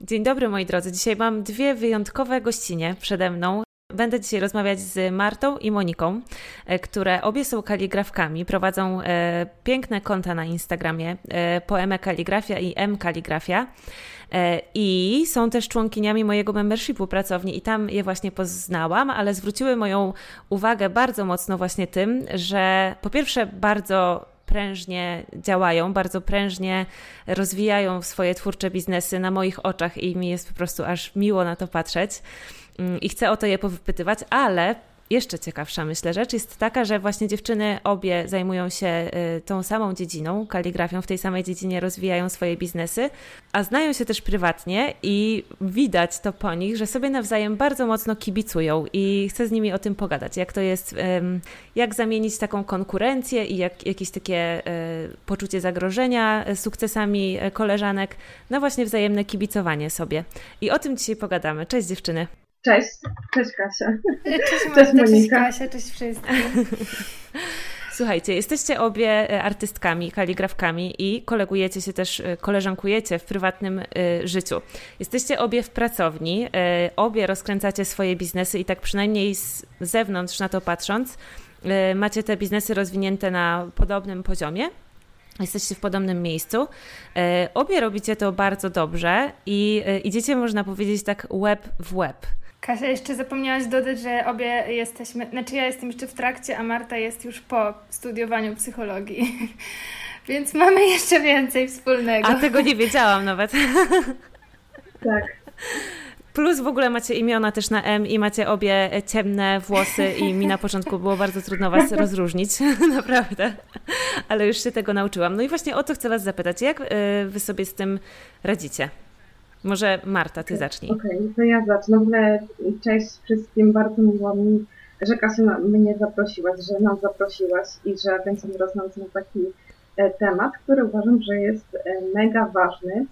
Dzień dobry moi drodzy. Dzisiaj mam dwie wyjątkowe gościnie przede mną. Będę dzisiaj rozmawiać z Martą i Moniką, e, które obie są kaligrafkami, prowadzą e, piękne konta na Instagramie e, Poeme Kaligrafia i M Kaligrafia. I są też członkiniami mojego membershipu pracowni i tam je właśnie poznałam, ale zwróciły moją uwagę bardzo mocno właśnie tym, że po pierwsze bardzo prężnie działają, bardzo prężnie rozwijają swoje twórcze biznesy na moich oczach i mi jest po prostu aż miło na to patrzeć. Mm, I chcę o to je powypytywać, ale jeszcze ciekawsza, myślę, rzecz jest taka, że właśnie dziewczyny obie zajmują się y, tą samą dziedziną, kaligrafią, w tej samej dziedzinie rozwijają swoje biznesy, a znają się też prywatnie i widać to po nich, że sobie nawzajem bardzo mocno kibicują i chcę z nimi o tym pogadać, jak to jest, jak zamienić taką konkurencję i jak, jakieś takie y, poczucie zagrożenia sukcesami koleżanek na właśnie wzajemne kibicowanie sobie. I o tym dzisiaj pogadamy. Cześć dziewczyny. Cześć, cześć Kasia. Cześć, cześć Monika. Cześć Kasia, cześć wszystkim. Słuchajcie, jesteście obie e, artystkami, kaligrafkami i kolegujecie się też, e, koleżankujecie w prywatnym y, życiu. Jesteście obie w pracowni, obie rozkręcacie swoje biznesy i tak przynajmniej z zewnątrz na to patrząc, macie te biznesy rozwinięte na podobnym poziomie. Jesteście w podobnym miejscu. Obie robicie to bardzo dobrze i idziecie, można powiedzieć, tak web w web. Kasia, jeszcze zapomniałaś dodać, że obie jesteśmy, znaczy ja jestem jeszcze w trakcie, a Marta jest już po studiowaniu psychologii. Więc mamy jeszcze więcej wspólnego. A tego nie wiedziałam nawet. Tak. Plus w ogóle macie imiona też na M i macie obie ciemne włosy i mi na początku było bardzo trudno was rozróżnić, naprawdę. Ale już się tego nauczyłam. No i właśnie o to chcę was zapytać. Jak y, wy sobie z tym radzicie? Może Marta, ty zacznij. Okej, okay, to ja zacznę. W ogóle cześć wszystkim, bardzo miło mi, że Kasia mnie zaprosiłaś, że nas zaprosiłaś i że będziemy rozmawiać na taki e, temat, który uważam, że jest e, mega ważny,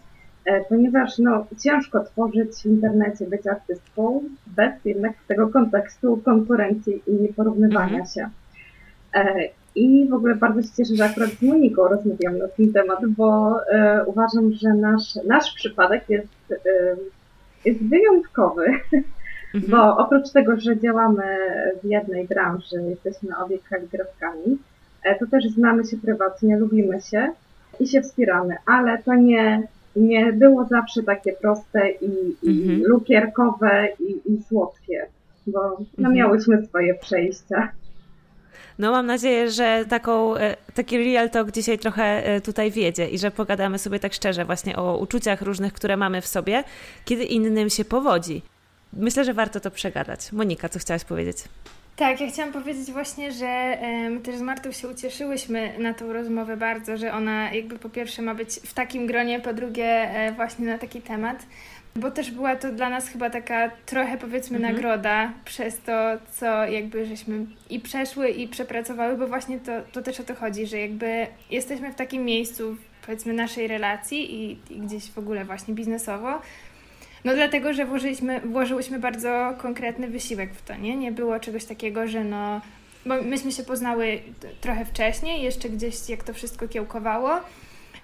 e, ponieważ no, ciężko tworzyć w internecie, być artystką bez jednak tego kontekstu konkurencji i porównywania mhm. się. I w ogóle bardzo się cieszę, że akurat z Moniką rozmawiam na ten temat, bo e, uważam, że nasz, nasz przypadek jest, e, jest wyjątkowy. Mhm. Bo oprócz tego, że działamy w jednej branży, jesteśmy obie kaligrafkami, e, to też znamy się prywatnie, lubimy się i się wspieramy, ale to nie, nie było zawsze takie proste i, i mhm. lukierkowe i, i słodkie, bo no, mhm. miałyśmy swoje przejścia. No mam nadzieję, że taką, e, taki real talk dzisiaj trochę e, tutaj wiedzie i że pogadamy sobie tak szczerze właśnie o uczuciach różnych, które mamy w sobie, kiedy innym się powodzi. Myślę, że warto to przegadać. Monika, co chciałaś powiedzieć? Tak, ja chciałam powiedzieć właśnie, że my też z Martą się ucieszyłyśmy na tą rozmowę bardzo, że ona jakby po pierwsze ma być w takim gronie, po drugie e, właśnie na taki temat. Bo też była to dla nas chyba taka trochę powiedzmy mhm. nagroda przez to, co jakby żeśmy i przeszły i przepracowały, bo właśnie to, to też o to chodzi, że jakby jesteśmy w takim miejscu powiedzmy naszej relacji i, i gdzieś w ogóle właśnie biznesowo, no dlatego, że włożyliśmy, włożyłyśmy bardzo konkretny wysiłek w to, nie? Nie było czegoś takiego, że no... Bo myśmy się poznały trochę wcześniej, jeszcze gdzieś jak to wszystko kiełkowało,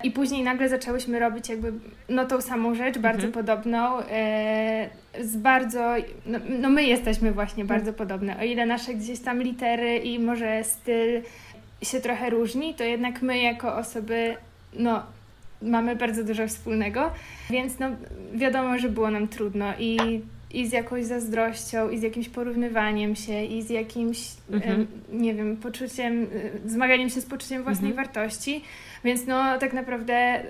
i później nagle zaczęłyśmy robić jakby no tą samą rzecz, bardzo mhm. podobną, e, z bardzo, no, no, my jesteśmy właśnie bardzo mhm. podobne. O ile nasze gdzieś tam litery i może styl się trochę różni, to jednak my jako osoby, no mamy bardzo dużo wspólnego, więc no wiadomo, że było nam trudno i i z jakąś zazdrością, i z jakimś porównywaniem się, i z jakimś, mhm. nie wiem, poczuciem, zmaganiem się z poczuciem własnej mhm. wartości. Więc no tak naprawdę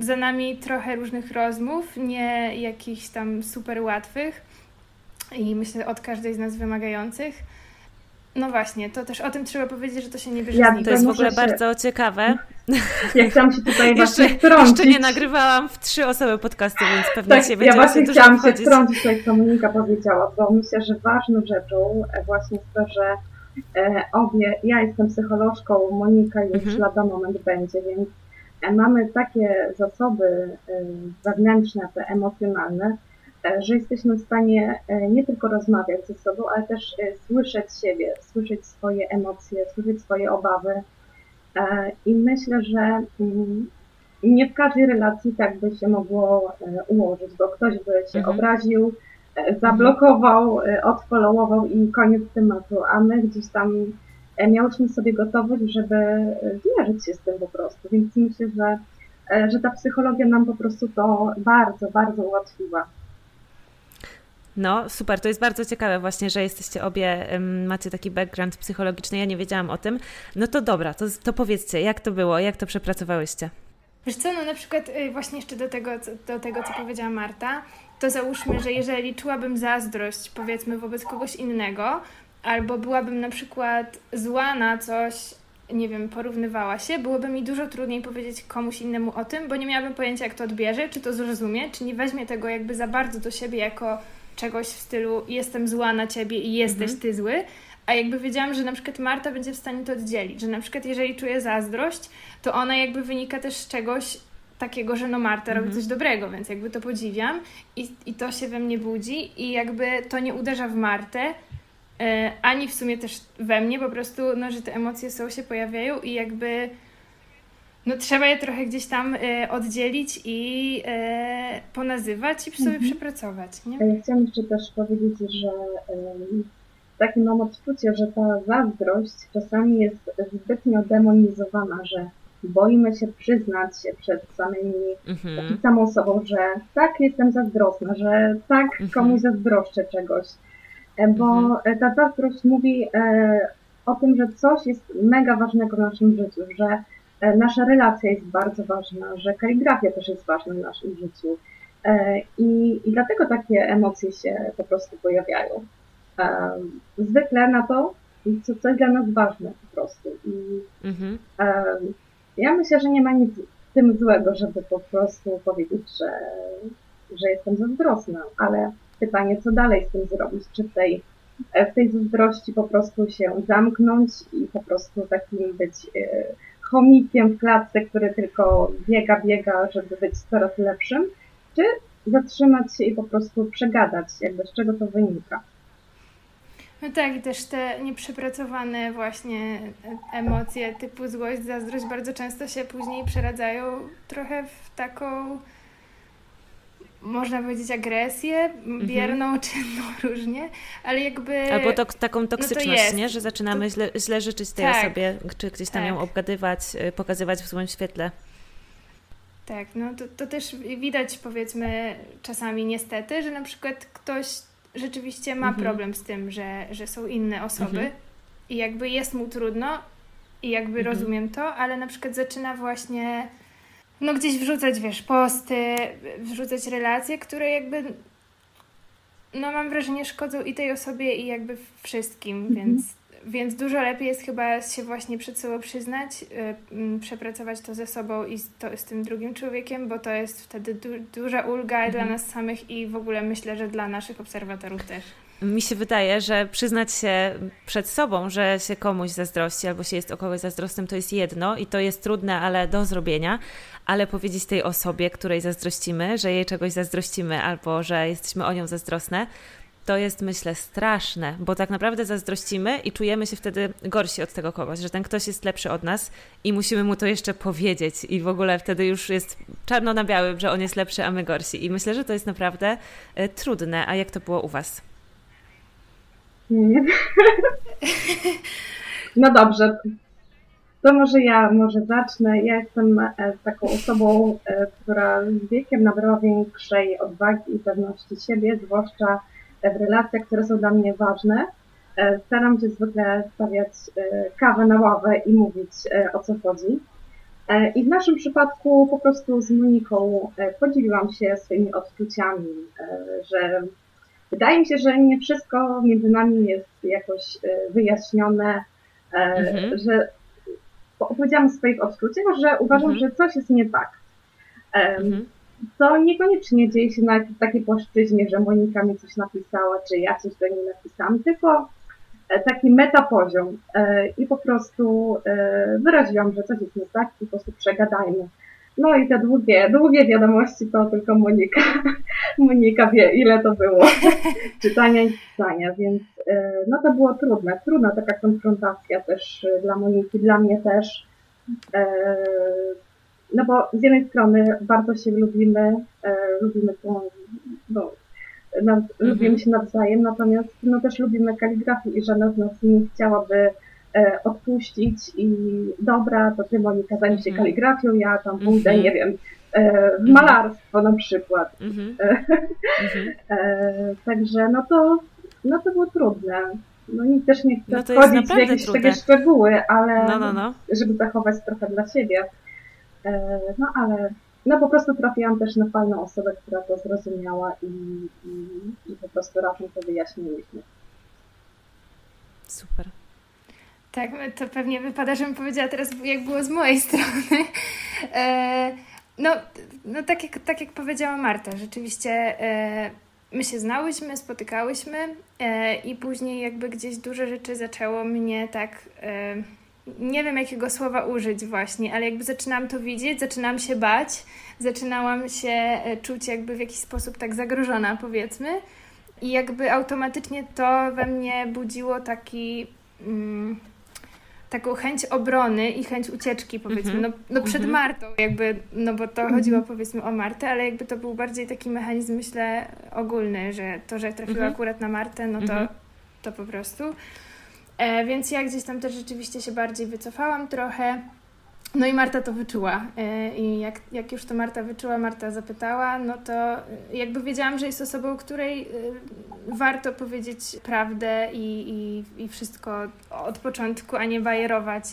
za nami trochę różnych rozmów, nie jakichś tam super łatwych i myślę od każdej z nas wymagających. No właśnie, to też o tym trzeba powiedzieć, że to się nie bierze ja, To jest w ogóle się... bardzo ciekawe. Ja chciałam się tutaj jeszcze, jeszcze nie nagrywałam w trzy osoby podcastu, więc pewnie tak, się będzie Ja właśnie chciałam się wtrącić, tutaj co Monika powiedziała, bo myślę, że ważną rzeczą właśnie jest to, że E, obie, ja jestem psycholożką, Monika już mhm. lada moment będzie, więc e, mamy takie zasoby e, wewnętrzne, te emocjonalne, że jesteśmy w stanie nie tylko rozmawiać ze sobą, ale też słyszeć siebie, słyszeć swoje emocje, słyszeć swoje obawy. I myślę, że mm, nie w każdej relacji tak by się mogło ułożyć, bo ktoś by się mhm. obraził, zablokował, odfollowował i koniec tematu, a my gdzieś tam miałyśmy sobie gotowość, żeby zmierzyć się z tym po prostu. Więc myślę, że, że ta psychologia nam po prostu to bardzo, bardzo ułatwiła. No, super, to jest bardzo ciekawe właśnie, że jesteście obie, macie taki background psychologiczny, ja nie wiedziałam o tym. No to dobra, to, to powiedzcie, jak to było, jak to przepracowałyście? Wiesz co, no na przykład y, właśnie jeszcze do tego, do tego, co powiedziała Marta, to załóżmy, że jeżeli czułabym zazdrość, powiedzmy, wobec kogoś innego, albo byłabym na przykład zła na coś, nie wiem, porównywała się, byłoby mi dużo trudniej powiedzieć komuś innemu o tym, bo nie miałabym pojęcia, jak to odbierze, czy to zrozumie, czy nie weźmie tego jakby za bardzo do siebie jako czegoś w stylu jestem zła na ciebie i jesteś mhm. ty zły, a jakby wiedziałam, że na przykład Marta będzie w stanie to oddzielić, że na przykład jeżeli czuje zazdrość, to ona jakby wynika też z czegoś takiego, że no Marta mhm. robi coś dobrego, więc jakby to podziwiam i, i to się we mnie budzi i jakby to nie uderza w Martę, e, ani w sumie też we mnie, po prostu, no, że te emocje są, się pojawiają i jakby no trzeba je trochę gdzieś tam e, oddzielić i e, ponazywać i sobie mhm. przepracować. Nie? Ja chciałam jeszcze też powiedzieć, że e, takie mam odczucie, że ta zazdrość czasami jest zbytnio demonizowana, że boimy się przyznać się przed samymi mhm. samą sobą, że tak jestem zazdrosna, że tak mhm. komuś zazdroszczę czegoś. E, bo mhm. ta zazdrość mówi e, o tym, że coś jest mega ważnego w naszym życiu, że E, nasza relacja jest bardzo ważna, że kaligrafia też jest ważna w naszym życiu. E, I, i dlatego takie emocje się po prostu pojawiają. E, zwykle na to, co, co jest dla nas ważne po prostu. I mhm. ja myślę, że nie ma nic w tym złego, żeby po prostu powiedzieć, że, że jestem zazdrosna, ale pytanie, co dalej z tym zrobić? Czy w tej, w tej zazdrości po prostu się zamknąć i po prostu takim być chomikiem w klatce, który tylko biega, biega, żeby być coraz lepszym, czy zatrzymać się i po prostu przegadać, jakby z czego to wynika. No tak, i też te nieprzepracowane właśnie emocje typu złość, zazdrość bardzo często się później przeradzają trochę w taką można powiedzieć agresję, mhm. bierną, czynną różnie, ale jakby... Albo to, taką no toksyczność, no nie? Że zaczynamy to... źle, źle życzyć tej tak. osobie, czy gdzieś tam tak. ją obgadywać, y, pokazywać w złym świetle. Tak, no to, to też widać powiedzmy czasami niestety, że na przykład ktoś rzeczywiście ma mhm. problem z tym, że, że są inne osoby mhm. i jakby jest mu trudno i jakby mhm. rozumiem to, ale na przykład zaczyna właśnie no gdzieś wrzucać, wiesz, posty, wrzucać relacje, które jakby no mam wrażenie szkodzą i tej osobie i jakby wszystkim, mhm. więc, więc dużo lepiej jest chyba się właśnie przed sobą przyznać, yy, przepracować to ze sobą i z, to, z tym drugim człowiekiem, bo to jest wtedy du duża ulga mhm. dla nas samych i w ogóle myślę, że dla naszych obserwatorów też mi się wydaje, że przyznać się przed sobą, że się komuś zazdrości albo się jest o kogoś zazdrosnym, to jest jedno i to jest trudne, ale do zrobienia, ale powiedzieć tej osobie, której zazdrościmy, że jej czegoś zazdrościmy albo że jesteśmy o nią zazdrosne, to jest myślę straszne, bo tak naprawdę zazdrościmy i czujemy się wtedy gorsi od tego kogoś, że ten ktoś jest lepszy od nas i musimy mu to jeszcze powiedzieć i w ogóle wtedy już jest czarno na białym, że on jest lepszy, a my gorsi. I myślę, że to jest naprawdę y, trudne. A jak to było u Was? No dobrze. To może ja może zacznę. Ja jestem e, taką osobą, e, która z wiekiem nabrała większej odwagi i pewności siebie, zwłaszcza w relacjach, które są dla mnie ważne. E, staram się zwykle stawiać kawę na ławę i mówić o co chodzi. I w naszym przypadku po prostu z Moniką podzieliłam się swoimi odczuciami, że Wydaje mi się, że nie wszystko między nami jest jakoś e, wyjaśnione, e, mhm. że opowiedziałam o swoich odczuciach, że uważam, mhm. że coś jest nie tak. Mhm. To niekoniecznie dzieje się na takiej płaszczyźnie, że Monika mi coś napisała, czy ja coś do niej napisałam, tylko e, taki metapoziom i po prostu wyraziłam, że coś jest nie tak i po prostu przegadajmy. No i te długie, długie wiadomości to tylko Monika. Monika wie, ile to było czytania i pisania, więc e, no to było trudne. Trudna taka konfrontacja też e, dla Moniki, dla mnie też. E, no bo z jednej strony bardzo się lubimy, lubimy tą, no, mhm. lubimy się nawzajem, natomiast no też lubimy kaligrafię i żadna z nas nie chciałaby odpuścić i dobra, to ty Monika zajmij się mhm. kaligrafią, ja tam pójdę, mhm. nie wiem, e, w malarstwo na przykład. E, e, także no to, no to było trudne. No i też nie chcę no wchodzić w jakieś takie szczegóły, ale no, no, no. żeby zachować trochę dla siebie. E, no ale no po prostu trafiłam też na fajną osobę, która to zrozumiała i, i, i po prostu razem to wyjaśniliśmy. Super. Tak, to pewnie wypada, żebym powiedziała teraz, jak było z mojej strony. E, no, no tak, jak, tak jak powiedziała Marta, rzeczywiście e, my się znałyśmy, spotykałyśmy e, i później jakby gdzieś duże rzeczy zaczęło mnie tak nie wiem jakiego słowa użyć właśnie, ale jakby zaczynałam to widzieć, zaczynałam się bać, zaczynałam się czuć jakby w jakiś sposób tak zagrożona powiedzmy i jakby automatycznie to we mnie budziło taki mm, taką chęć obrony i chęć ucieczki, powiedzmy, mm -hmm. no, no, przed mm -hmm. Martą, jakby, no bo to chodziło powiedzmy o Martę, ale jakby to był bardziej taki mechanizm, myślę, ogólny, że to, że trafiła akurat na Martę, no to, mhm. to po prostu. E, więc ja gdzieś tam też rzeczywiście się bardziej wycofałam trochę. No i Marta to wyczuła. E, I jak, jak już to Marta wyczuła, Marta zapytała, no to e, jakby wiedziałam, że jest osobą, której e, warto powiedzieć prawdę i, i, i wszystko od początku, a nie bajerować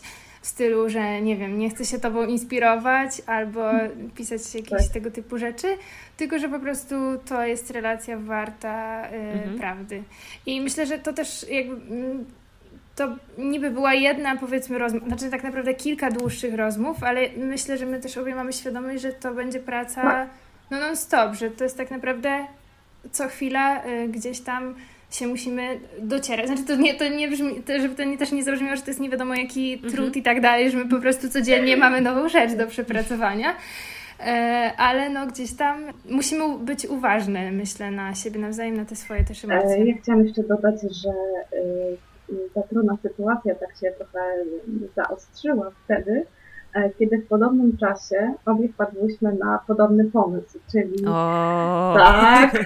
w stylu, że nie wiem, nie chcę się tobą inspirować albo pisać jakieś tak. tego typu rzeczy, tylko że po prostu to jest relacja warta y, mhm. prawdy. I myślę, że to też jakby to niby była jedna, powiedzmy, rozmowa, znaczy tak naprawdę kilka dłuższych rozmów, ale myślę, że my też obie mamy świadomość, że to będzie praca no, no non-stop, że to jest tak naprawdę co chwila y, gdzieś tam się musimy docierać. Znaczy to nie, to nie brzmi, to, żeby to nie, też nie zabrzmiało, że to jest nie wiadomo jaki mhm. trud i tak dalej, że my po prostu codziennie mamy nową rzecz do przepracowania. E, ale no gdzieś tam musimy być uważne, myślę, na siebie nawzajem, na te swoje też emocje. Ja chciałam jeszcze dodać, że y, ta trudna sytuacja tak się trochę zaostrzyła wtedy, e, kiedy w podobnym czasie obie wpadłyśmy na podobny pomysł, czyli o. tak,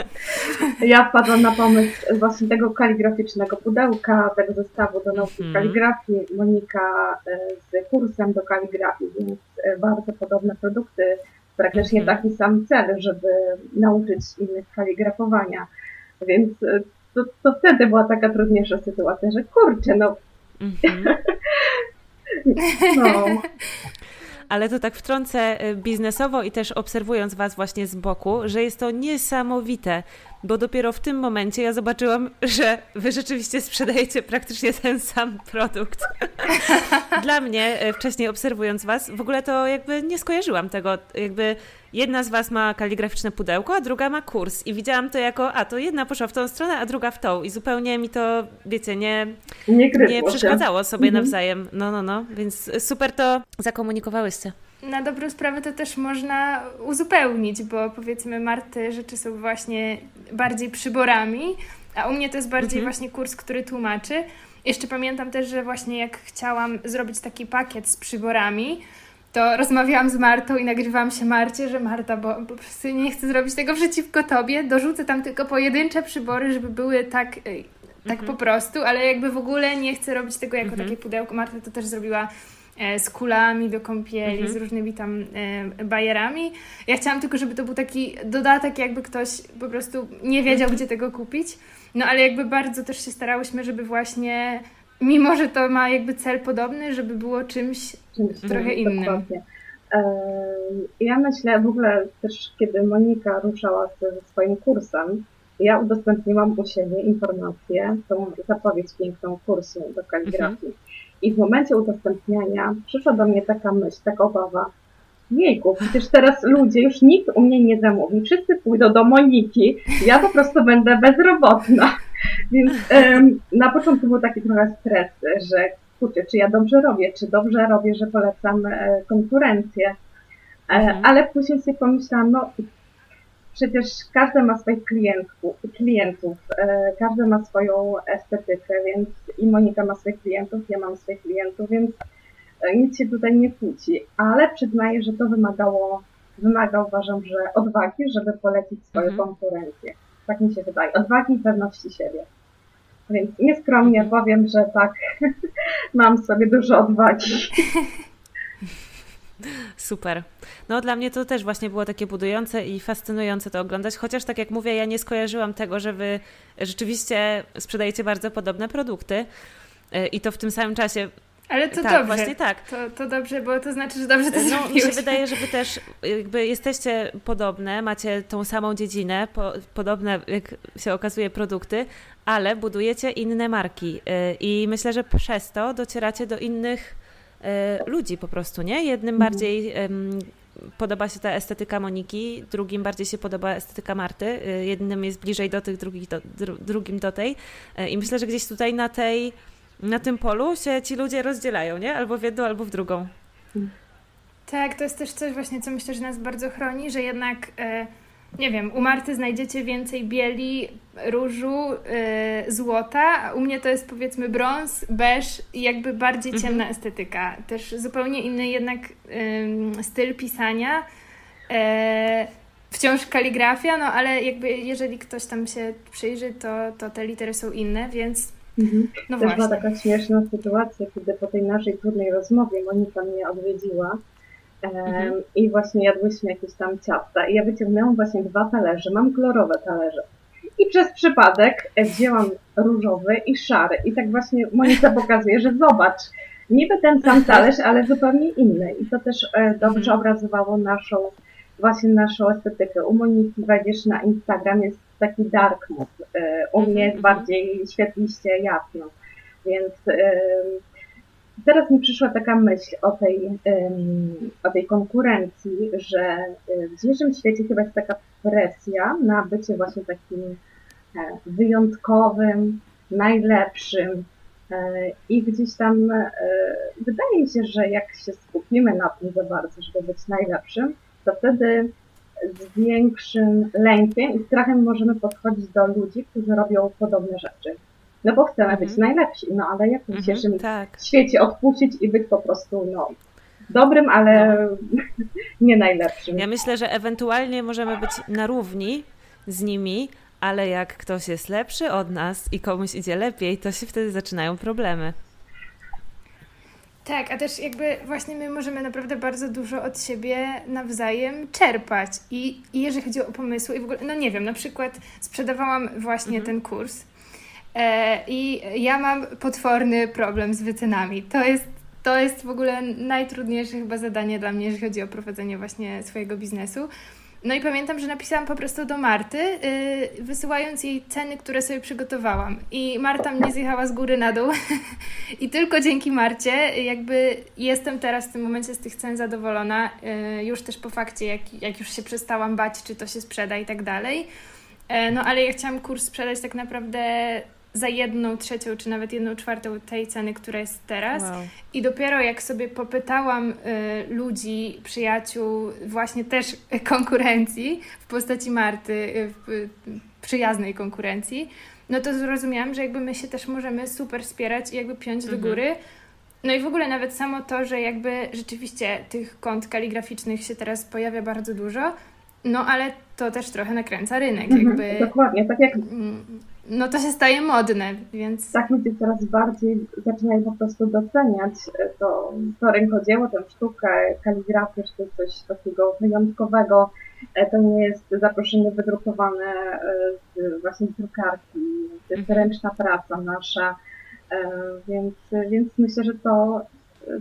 ja wpadłam na pomysł właśnie tego kaligraficznego pudełka, tego zestawu do nauki mm -hmm. kaligrafii, Monika e, z kursem do kaligrafii, więc e, bardzo podobne produkty, praktycznie mm -hmm. taki sam cel, żeby nauczyć innych kaligrafowania. Więc to, to wtedy była taka trudniejsza sytuacja, że kurczę, no. Mm-hmm. no. Ale to tak wtrącę y, biznesowo i też obserwując Was właśnie z boku, że jest to niesamowite, bo dopiero w tym momencie ja zobaczyłam, że Wy rzeczywiście sprzedajecie praktycznie ten sam produkt. Dla mnie, y, wcześniej obserwując Was, w ogóle to jakby nie skojarzyłam tego, jakby jedna z Was ma kaligraficzne pudełko, a druga ma kurs. I widziałam to jako, a to jedna poszła w tą stronę, a druga w tą. I zupełnie mi to, wiecie, nie, nie, nie przeszkadzało sobie mhm. nawzajem. No, no, no. Więc super to zakomunikowałyście. Na dobrą sprawę to też można uzupełnić, bo powiedzmy Marty rzeczy są właśnie bardziej przyborami, a u mnie to jest bardziej mhm. właśnie kurs, który tłumaczy. Jeszcze pamiętam też, że właśnie jak chciałam zrobić taki pakiet z przyborami, to rozmawiałam z Martą i nagrywałam się Marcie, że Marta, bo po prostu nie chcę zrobić tego przeciwko tobie, dorzucę tam tylko pojedyncze przybory, żeby były tak, e, tak mhm. po prostu, ale jakby w ogóle nie chcę robić tego jako mhm. takie pudełko. Marta to też zrobiła z kulami do kąpieli, mhm. z różnymi tam e, bajerami. Ja chciałam tylko, żeby to był taki dodatek, jakby ktoś po prostu nie wiedział, mhm. gdzie tego kupić. No ale jakby bardzo też się starałyśmy, żeby właśnie mimo że to ma jakby cel podobny, żeby było czymś, czymś trochę innym. Dokładnie. Ja myślę w ogóle też, kiedy Monika ruszała ze swoim kursem, ja udostępniłam u siebie informację, tą zapowiedź piękną kursu do kaligrafii. Mhm. I w momencie udostępniania przyszła do mnie taka myśl, taka obawa, jejku, przecież teraz ludzie, już nikt u mnie nie zamówi, wszyscy pójdą do Moniki, ja po prostu będę bezrobotna. Więc um, na początku był taki trochę stres, że kurczę, czy ja dobrze robię, czy dobrze robię, że polecam e, konkurencję. E, mhm. Ale później sobie pomyślałam, no przecież każdy ma swoich klientów, klientów każdy ma swoją estetykę, więc i Monika ma swoich klientów, ja mam swoich klientów, więc e, nic się tutaj nie kłóci, ale przyznaję, że to wymagało, wymaga uważam, że odwagi, żeby polecić swoją mhm. konkurencję. Tak mi się wydaje. Odwagi i pewności siebie. Więc nieskromnie powiem, że tak, mam sobie dużo odwagi. Super. No dla mnie to też właśnie było takie budujące i fascynujące to oglądać, chociaż tak jak mówię, ja nie skojarzyłam tego, że wy rzeczywiście sprzedajecie bardzo podobne produkty y, i to w tym samym czasie ale to tak, dobrze. właśnie tak. To, to dobrze, bo to znaczy, że dobrze to no, Mi się wydaje, że wy też jakby jesteście podobne, macie tą samą dziedzinę, po, podobne, jak się okazuje, produkty, ale budujecie inne marki y, i myślę, że przez to docieracie do innych y, ludzi po prostu, nie? Jednym mhm. bardziej podoba się ta estetyka Moniki, drugim bardziej się podoba estetyka Marty, y, jednym jest bliżej do tych, drugich do, drugim do tej i myślę, że gdzieś tutaj na tej na tym polu się ci ludzie rozdzielają, nie? Albo w jedną, albo w drugą. Tak, to jest też coś właśnie, co myślę, że nas bardzo chroni, że jednak, e, nie wiem, u Marty znajdziecie więcej bieli, różu, e, złota, a u mnie to jest powiedzmy brąz, beż i jakby bardziej mhm. ciemna estetyka. Też zupełnie inny jednak e, styl pisania. E, wciąż kaligrafia, no ale jakby jeżeli ktoś tam się przyjrzy, to, to te litery są inne, więc Mhm. No Też właśnie. była taka śmieszna sytuacja, kiedy po tej naszej trudnej rozmowie Monika mnie odwiedziła mhm. i właśnie jadłyśmy jakieś tam ciasta i ja wyciągnęłam właśnie dwa talerze, mam kolorowe talerze. I przez przypadek wzięłam różowy i szary. I tak właśnie Monika pokazuje, że zobacz, niby ten sam talerz, ale zupełnie inny. I to też e, dobrze mhm. obrazowało naszą, właśnie naszą estetykę. U Moniki wejdziesz na Instagram, jest taki dark mood. E, u mnie jest mhm. bardziej świetliście jasno. Więc teraz mi przyszła taka myśl o tej, o tej konkurencji, że e, w dzisiejszym świecie chyba jest taka presja na bycie właśnie takim e, wyjątkowym, najlepszym. I gdzieś tam wydaje mi się, że jak się skupimy na tym za bardzo, żeby być najlepszym, to wtedy z większym lękiem i strachem możemy podchodzić do ludzi, którzy robią podobne rzeczy. No bo chcemy mhm. być najlepsi, no ale jak mhm, się czymś tak. w świecie odpuścić i być po prostu, no, dobrym, ale no. nie najlepszym. Ja myślę, że ewentualnie możemy być na równi z nimi, ale jak ktoś jest lepszy od nas i komuś idzie lepiej, to się wtedy zaczynają problemy. Tak, a też jakby właśnie my możemy naprawdę bardzo dużo od siebie nawzajem czerpać. I, i jeżeli chodzi o pomysły i w ogóle, no nie wiem, na przykład sprzedawałam właśnie mhm. ten kurs i ja mam potworny problem z wycenami. To jest, to jest w ogóle najtrudniejsze chyba zadanie dla mnie, jeżeli chodzi o prowadzenie właśnie swojego biznesu no i pamiętam, że napisałam po prostu do Marty, yy, wysyłając jej ceny, które sobie przygotowałam. I Marta mnie zjechała z góry na dół. I tylko dzięki Marcie jakby jestem teraz w tym momencie z tych cen zadowolona. Yy, już też po fakcie, jak, jak już się przestałam bać, czy to się sprzeda i tak dalej. Yy, no ale ja chciałam kurs sprzedać tak naprawdę za jedną trzecią, czy nawet jedną czwartą tej ceny, która jest teraz. Wow. I dopiero jak sobie popytałam y, ludzi, przyjaciół, właśnie też konkurencji w postaci Marty, y, y, przyjaznej konkurencji, no to zrozumiałam, że jakby my się też możemy super wspierać i jakby piąć mhm. do góry. No i w ogóle nawet samo to, że jakby rzeczywiście tych kont kaligraficznych się teraz pojawia bardzo dużo, no ale to też trochę nakręca rynek. Mhm, jakby, dokładnie, tak jak mm, no to się staje modne, więc... Tak ludzie coraz bardziej zaczynają po prostu doceniać to, to rękodzieło, tę sztukę, kaligrafię, czy coś takiego wyjątkowego. E, to nie jest zaproszenie wydrukowane e, z właśnie drukarki, to jest mhm. ręczna praca nasza, e, więc, więc myślę, że to,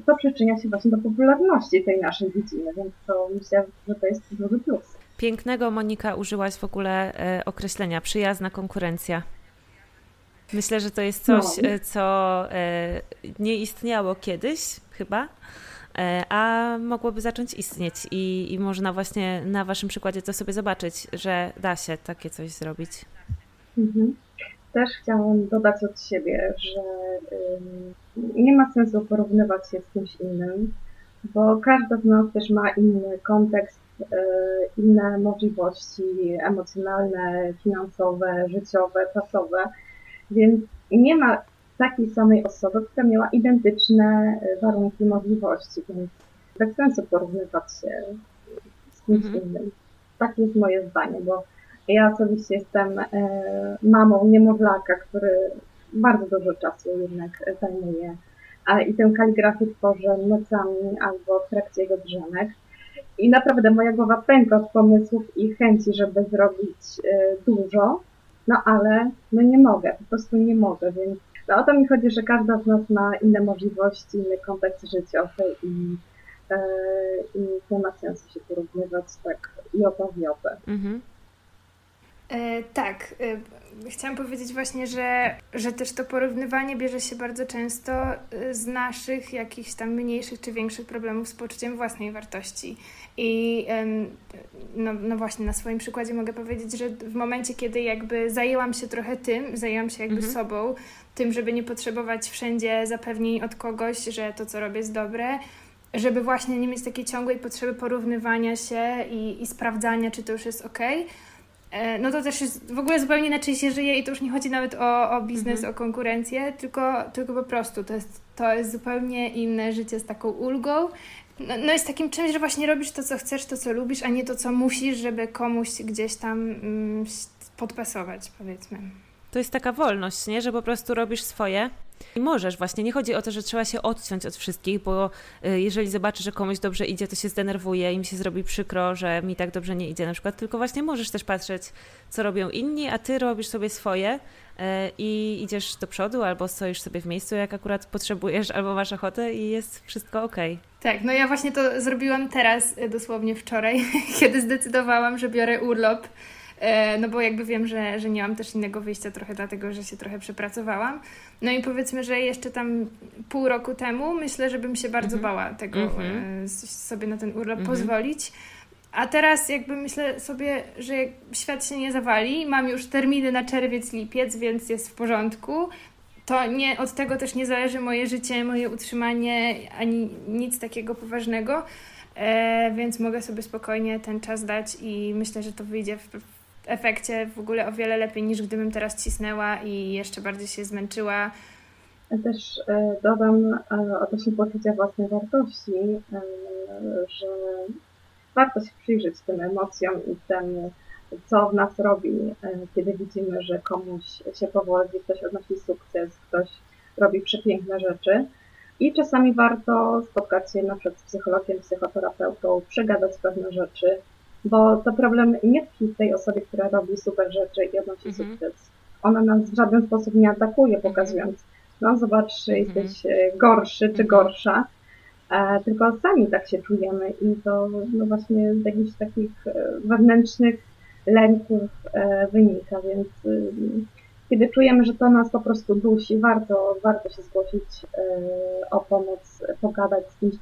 to przyczynia się właśnie do popularności tej naszej dziedziny, więc to myślę, że to jest duży plus. Pięknego, Monika, użyłaś w ogóle określenia przyjazna konkurencja. Myślę, że to jest coś, no. Co e, nie istniało kiedyś chyba, e, a mogłoby zacząć istnieć i, i można właśnie na Waszym przykładzie to sobie zobaczyć, że da się takie coś zrobić. Mhm. Też chciałam dodać od siebie, że nie ma sensu porównywać się z kimś innym, bo każda z nas też ma inny kontekst, inne możliwości emocjonalne, finansowe, życiowe, czasowe więc nie ma takiej samej osoby, która miała identyczne warunki i możliwości, więc bez sensu porównywać się z kimś mhm. innym. Takie jest moje zdanie, bo ja osobiście jestem e, mamą niemowlaka, który bardzo dużo czasu jednak zajmuje i tę kaligrafię tworzę nocami albo w trakcie jego drzemek. I naprawdę moja głowa pęka od pomysłów i chęci, żeby zrobić e, dużo, no ale no nie mogę, po prostu nie mogę, więc no o to mi chodzi, że każda z nas ma inne możliwości, inny kontekst życiowy i, e, i nie ma sensu się porównywać tak i. Mhm. E, tak, e, chciałam powiedzieć właśnie, że, że też to porównywanie bierze się bardzo często e, z naszych jakichś tam mniejszych czy większych problemów z poczuciem własnej wartości. I no, no właśnie, na swoim przykładzie mogę powiedzieć, że w momencie, kiedy jakby zajęłam się trochę tym, zajęłam się jakby mhm. sobą, tym, żeby nie potrzebować wszędzie zapewnień od kogoś, że to, co robię, jest dobre, żeby właśnie nie mieć takiej ciągłej potrzeby porównywania się i, i sprawdzania, czy to już jest ok no to też jest, w ogóle zupełnie inaczej się żyje i to już nie chodzi nawet o, o biznes, mhm. o konkurencję, tylko, tylko po prostu to jest, to jest zupełnie inne życie z taką ulgą. No, no jest takim czymś, że właśnie robisz to, co chcesz, to, co lubisz, a nie to, co musisz, żeby komuś gdzieś tam mm, podpasować, powiedzmy. To jest taka wolność, nie? że po prostu robisz swoje i możesz właśnie, nie chodzi o to, że trzeba się odciąć od wszystkich, bo y, jeżeli zobaczysz, że komuś dobrze idzie, to się zdenerwuje i mi się zrobi przykro, że mi tak dobrze nie idzie na przykład, tylko właśnie możesz też patrzeć, co robią inni, a ty robisz sobie swoje y, i idziesz do przodu albo stoisz sobie w miejscu, jak akurat potrzebujesz, albo masz ochotę i jest wszystko ok. Tak, no ja właśnie to zrobiłam teraz, y, dosłownie wczoraj, kiedy zdecydowałam, że biorę urlop no bo jakby wiem, że, że nie mam też innego wyjścia trochę dlatego, że się trochę przepracowałam. No i powiedzmy, że jeszcze tam pół roku temu myślę, że bym się bardzo mhm. bała tego mhm. sobie na ten urlop mhm. pozwolić. A teraz jakby myślę sobie, że świat się nie zawali, mam już terminy na czerwiec, lipiec, więc jest w porządku. To nie, od tego też nie zależy moje życie, moje utrzymanie, ani nic takiego poważnego, e, więc mogę sobie spokojnie ten czas dać i myślę, że to wyjdzie w, efekcie w ogóle o wiele lepiej niż gdybym teraz cisnęła i jeszcze bardziej się zmęczyła. Też e, dodam e, odnośnie poczucia własnej wartości, e, że warto się przyjrzeć tym emocjom i temu, co w nas robi, kiedy widzimy, że komuś się powodzi, ktoś odnosi sukces, ktoś robi przepiękne rzeczy. I czasami warto spotkać się na przykład z psychologiem, psychoterapeutą, przegadać pewne rzeczy, bo to problem nie tkwi w tej osobie, która robi super rzeczy i odnosi mhm. sukces. Ona nas w żaden sposób nie atakuje, mhm. pokazując, no zobacz, mhm. jesteś e, gorszy czy gorsza, e, tylko sami tak się czujemy i to no właśnie z jakichś takich e, wewnętrznych lęków e, wynika, więc e, kiedy czujemy, że to nas po prostu dusi, warto, warto się zgłosić e, o pomoc, pogadać z kimś,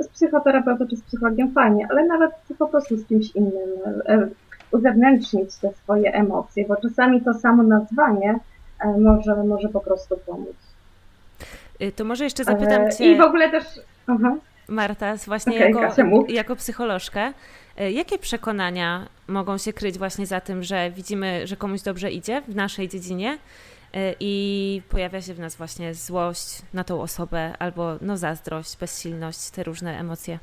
z psychoterapeutą czy z psychologiem fajnie, ale nawet po prostu z kimś innym, e, uzewnętrznić te swoje emocje, bo czasami to samo nazwanie e, może, może po prostu pomóc. Y, to może jeszcze zapytam e, Cię. I w ogóle też. Aha. Marta, właśnie okay, jako, Kasia, jako psycholożka, jakie przekonania mogą się kryć właśnie za tym, że widzimy, że komuś dobrze idzie w naszej dziedzinie, i pojawia się w nas właśnie złość na tą osobę albo no zazdrość, bezsilność, te różne emocje.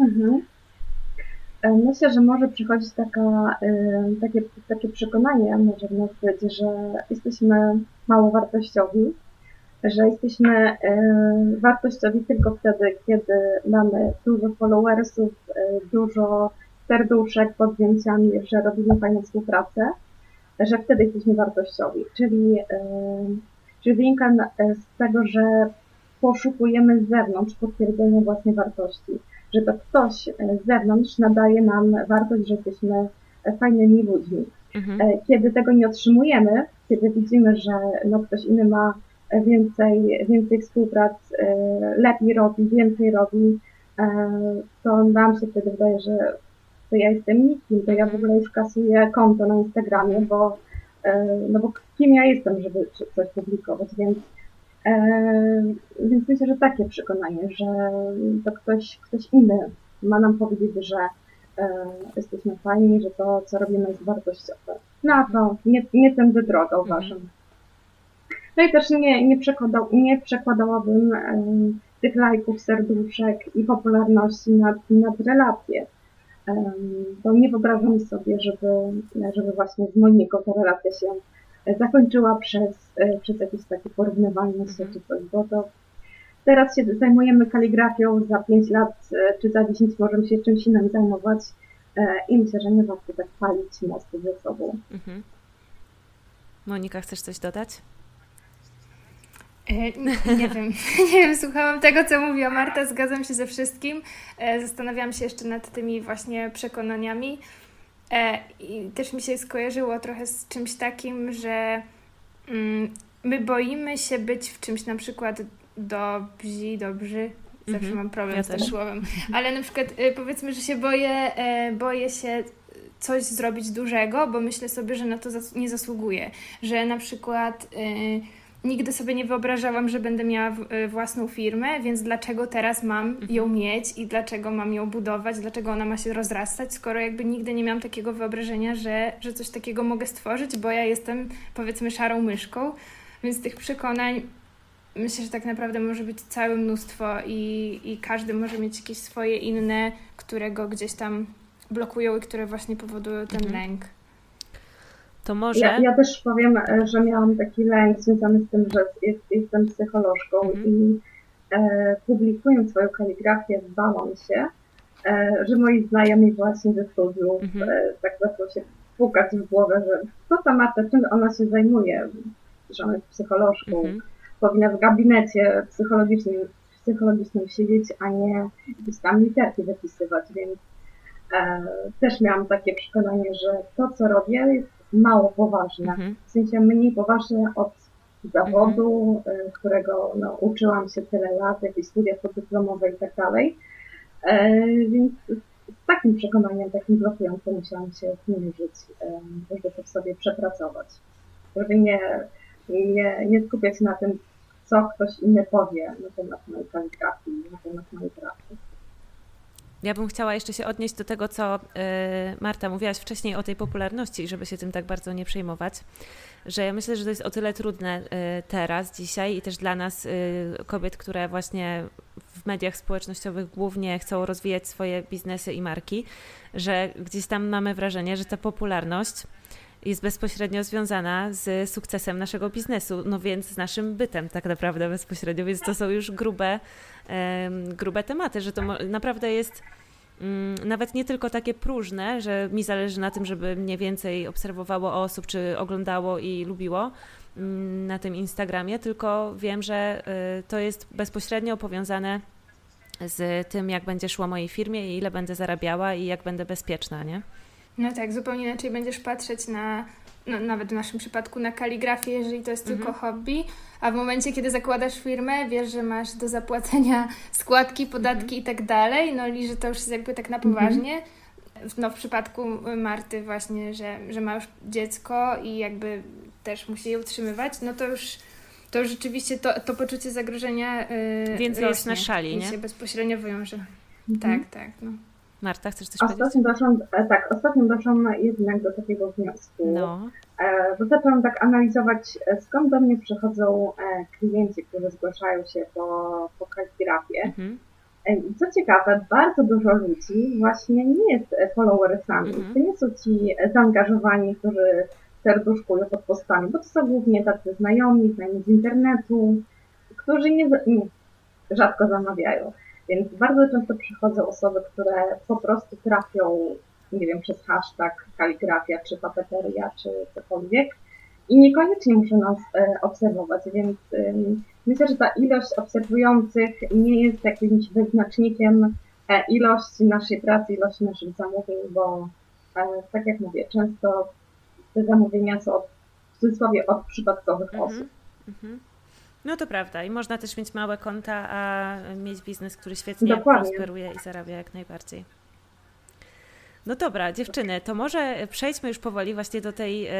Mhm. E, myślę, że może przychodzić taka, y, takie, takie przekonanie, może w nas być, że jesteśmy mało wartościowi, że jesteśmy wartościowi tylko wtedy, kiedy mamy dużo followersów, dużo serduszek pod zdjęciami, że robimy fajną współpracę że wtedy jesteśmy wartościowi. Czyli, czyli wynika z tego, że poszukujemy z zewnątrz potwierdzenia własnej wartości, że to ktoś e, z zewnątrz nadaje nam wartość, że jesteśmy fajnymi ludźmi. Mhm. E, kiedy tego nie otrzymujemy, kiedy widzimy, że no, ktoś inny ma więcej, więcej współprac, e, lepiej robi, więcej robi, to nam się wtedy wydaje, że to ja jestem nikim, to ja w ogóle już kasuję konto na Instagramie, bo, e, no bo kim ja jestem, żeby coś publikować, więc, e, więc myślę, że takie przekonanie, że to ktoś, ktoś inny ma nam powiedzieć, że e, jesteśmy fajni, że to, co robimy jest wartościowe. No to nie, nie tędy droga, uważam. No i też nie, nie, przekładał, nie przekładałabym tych lajków, serduszek i popularności nad, nad relacje. Bo nie wyobrażam sobie, żeby, żeby właśnie z Moniką ta relacja się zakończyła przez, przez jakieś takie porównywanie się czy coś, bo to teraz się zajmujemy kaligrafią, za 5 lat czy za 10 możemy się czymś innym zajmować i myślę, że nie warto tak palić mostu ze sobą. Mhm. Monika, chcesz coś dodać? E, nie, wiem, nie wiem, słuchałam tego, co mówiła Marta, zgadzam się ze wszystkim. E, zastanawiałam się jeszcze nad tymi właśnie przekonaniami. E, I też mi się skojarzyło trochę z czymś takim, że mm, my boimy się być w czymś na przykład dobrzy, dobrzy. Zawsze -hmm. mam problem ja z tym też. słowem. Ale na przykład powiedzmy, że się boję, boję się coś zrobić dużego, bo myślę sobie, że na to nie zasługuję. Że na przykład nigdy sobie nie wyobrażałam, że będę miała y, własną firmę, więc dlaczego teraz mam mhm. ją mieć i dlaczego mam ją budować, dlaczego ona ma się rozrastać, skoro jakby nigdy nie miałam takiego wyobrażenia, że, że coś takiego mogę stworzyć, bo ja jestem powiedzmy szarą myszką, więc tych przekonań myślę, że tak naprawdę może być całe mnóstwo i, i każdy może mieć jakieś swoje inne, które go gdzieś tam blokują i które właśnie powodują ten mhm. lęk. To może. Ja, ja, też powiem, e, że miałam taki lęk związany z tym, że jest, jestem psycholożką mhm. i e, publikując swoją kaligrafię, bałam się, e, że moi znajomi właśnie ze studiów mhm. e, tak zaczną się pukać w głowę, że co ta Marta, czym ona się zajmuje, że ona jest psycholożką, mhm. powinna w gabinecie psychologicznym, psychologicznym siedzieć, a nie gdzieś tam literki wypisywać, więc e, też miałam takie przekonanie, że to, co robię, jest mało poważne. Mhm. W sensie mniej poważne od zawodu, mhm. Y, którego no, uczyłam się tyle lat, jakieś studia podyplomowe i tak dalej. E, więc z takim przekonaniem, takim blokującym musiałam się zmierzyć, żeby to w sobie przepracować. Żeby nie, nie, nie skupiać się na tym, co ktoś inny powie na temat mojej kaligrafii, na temat mojej pracy. Ja bym chciała jeszcze się odnieść do tego, co y, Marta mówiłaś wcześniej o tej popularności, żeby się tym tak bardzo nie przejmować, że ja myślę, że to jest o tyle trudne y, teraz, dzisiaj i też dla nas, y, kobiet, które właśnie w mediach społecznościowych głównie chcą rozwijać swoje biznesy i marki, że gdzieś tam mamy wrażenie, że ta popularność jest bezpośrednio związana z sukcesem naszego biznesu, no więc z naszym bytem tak naprawdę bezpośrednio, więc to są już grube, grube tematy, że to naprawdę jest mm, nawet nie tylko takie próżne, że mi zależy na tym, żeby mnie więcej obserwowało osób, czy oglądało i lubiło mm, na tym Instagramie, tylko wiem, że y, to jest bezpośrednio powiązane z tym, jak będzie szło mojej firmie i ile będę zarabiała i jak będę bezpieczna, nie? No tak, zupełnie inaczej będziesz patrzeć na, no, nawet w naszym przypadku, na kaligrafię, jeżeli to jest mhm. tylko hobby, a w momencie, kiedy zakładasz firmę, wiesz, że masz do zapłacenia składki, podatki mhm. i tak dalej, no i że to już jest jakby tak na mhm. poważnie. Mhm. No w przypadku Marty właśnie, że, że ma już dziecko i jakby też musi je utrzymywać, no to już to rzeczywiście to, to poczucie zagrożenia yy, Więcej jest na szali, nie? się bezpośrednio wywiąże. Mhm. Tak, tak. No. Marta, chcesz coś ostatnio powiedzieć? Doszłam, e, tak, ostatnio doszłam jednak do takiego wniosku. No. E, bo zaczęłam tak analizować, e, skąd do mnie przychodzą klienci, którzy zgłaszają się po, po kaligrafię. Mhm. Co ciekawe, bardzo dużo ludzi właśnie nie jest followersami. Mhm. To nie są ci zaangażowani, którzy serduszkują pod postami, bo to są głównie tacy znajomi, znajomi z internetu, którzy nie, nie rzadko zamawiają. Więc bardzo często przychodzą osoby, które po prostu trafią, nie wiem, przez hashtag kaligrafia, czy papeteria, czy cokolwiek i niekoniecznie muszą nas e, obserwować, więc myślę, że ta ilość obserwujących nie jest jakimś wyznacznikiem e, ilości naszej pracy, ilości naszych zamówień, bo e, tak jak mówię, często te zamówienia są w cudzysłowie od przypadkowych -hmm. osób. -hmm. No to prawda i można też mieć małe konta, a mieć biznes, który świetnie Dokładnie. prosperuje i zarabia jak najbardziej. No dobra, dziewczyny, to może przejdźmy już powoli właśnie do tej y,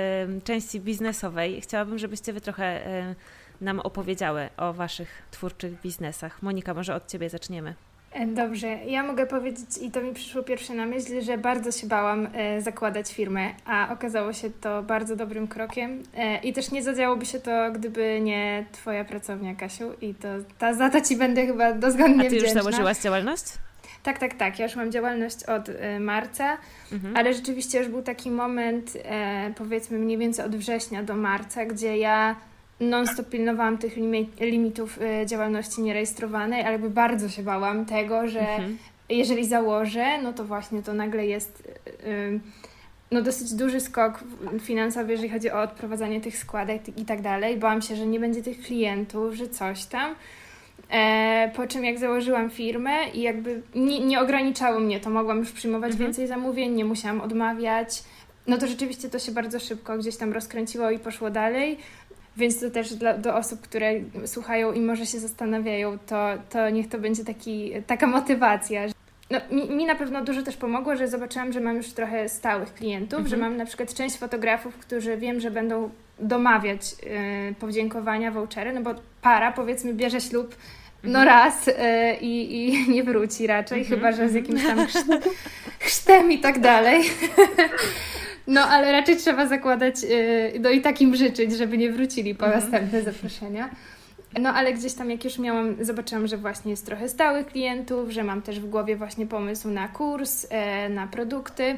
części biznesowej. Chciałabym, żebyście wy trochę y, nam opowiedziały o waszych twórczych biznesach. Monika, może od ciebie zaczniemy. E, dobrze, ja mogę powiedzieć, i to mi przyszło pierwsze na myśl, że bardzo się bałam e, zakładać firmę, a okazało się to bardzo dobrym krokiem. E, I też nie zadziałoby się to, gdyby nie Twoja pracownia, Kasiu. I to ta, za to Ci będę chyba dozgodnie A Ty już wdzięczna. założyłaś działalność? Tak, tak, tak. Ja już mam działalność od marca, mhm. ale rzeczywiście już był taki moment, powiedzmy mniej więcej od września do marca, gdzie ja non-stop pilnowałam tych limitów y, działalności nierejestrowanej, ale jakby bardzo się bałam tego, że mhm. jeżeli założę, no to właśnie to nagle jest y, no dosyć duży skok finansowy, jeżeli chodzi o odprowadzanie tych składek i tak dalej. Bałam się, że nie będzie tych klientów, że coś tam. E, po czym jak założyłam firmę i jakby nie, nie ograniczało mnie to, mogłam już przyjmować mhm. więcej zamówień, nie musiałam odmawiać. No to rzeczywiście to się bardzo szybko gdzieś tam rozkręciło i poszło dalej. Więc to też dla, do osób, które słuchają i może się zastanawiają, to, to niech to będzie taki, taka motywacja. No, mi, mi na pewno dużo też pomogło, że zobaczyłam, że mam już trochę stałych klientów, mhm. że mam na przykład część fotografów, którzy wiem, że będą domawiać y, podziękowania, vouchery, no bo para powiedzmy bierze ślub no mhm. raz y, i, nie wróci raczej, mhm. chyba że z jakimś tam chrztem i tak dalej. No, ale raczej trzeba zakładać, y, no i takim życzyć, żeby nie wrócili po mhm. następne zaproszenia. No, ale gdzieś tam jak już miałam, zobaczyłam, że właśnie jest trochę stałych klientów, że mam też w głowie właśnie pomysł na kurs, e, na produkty,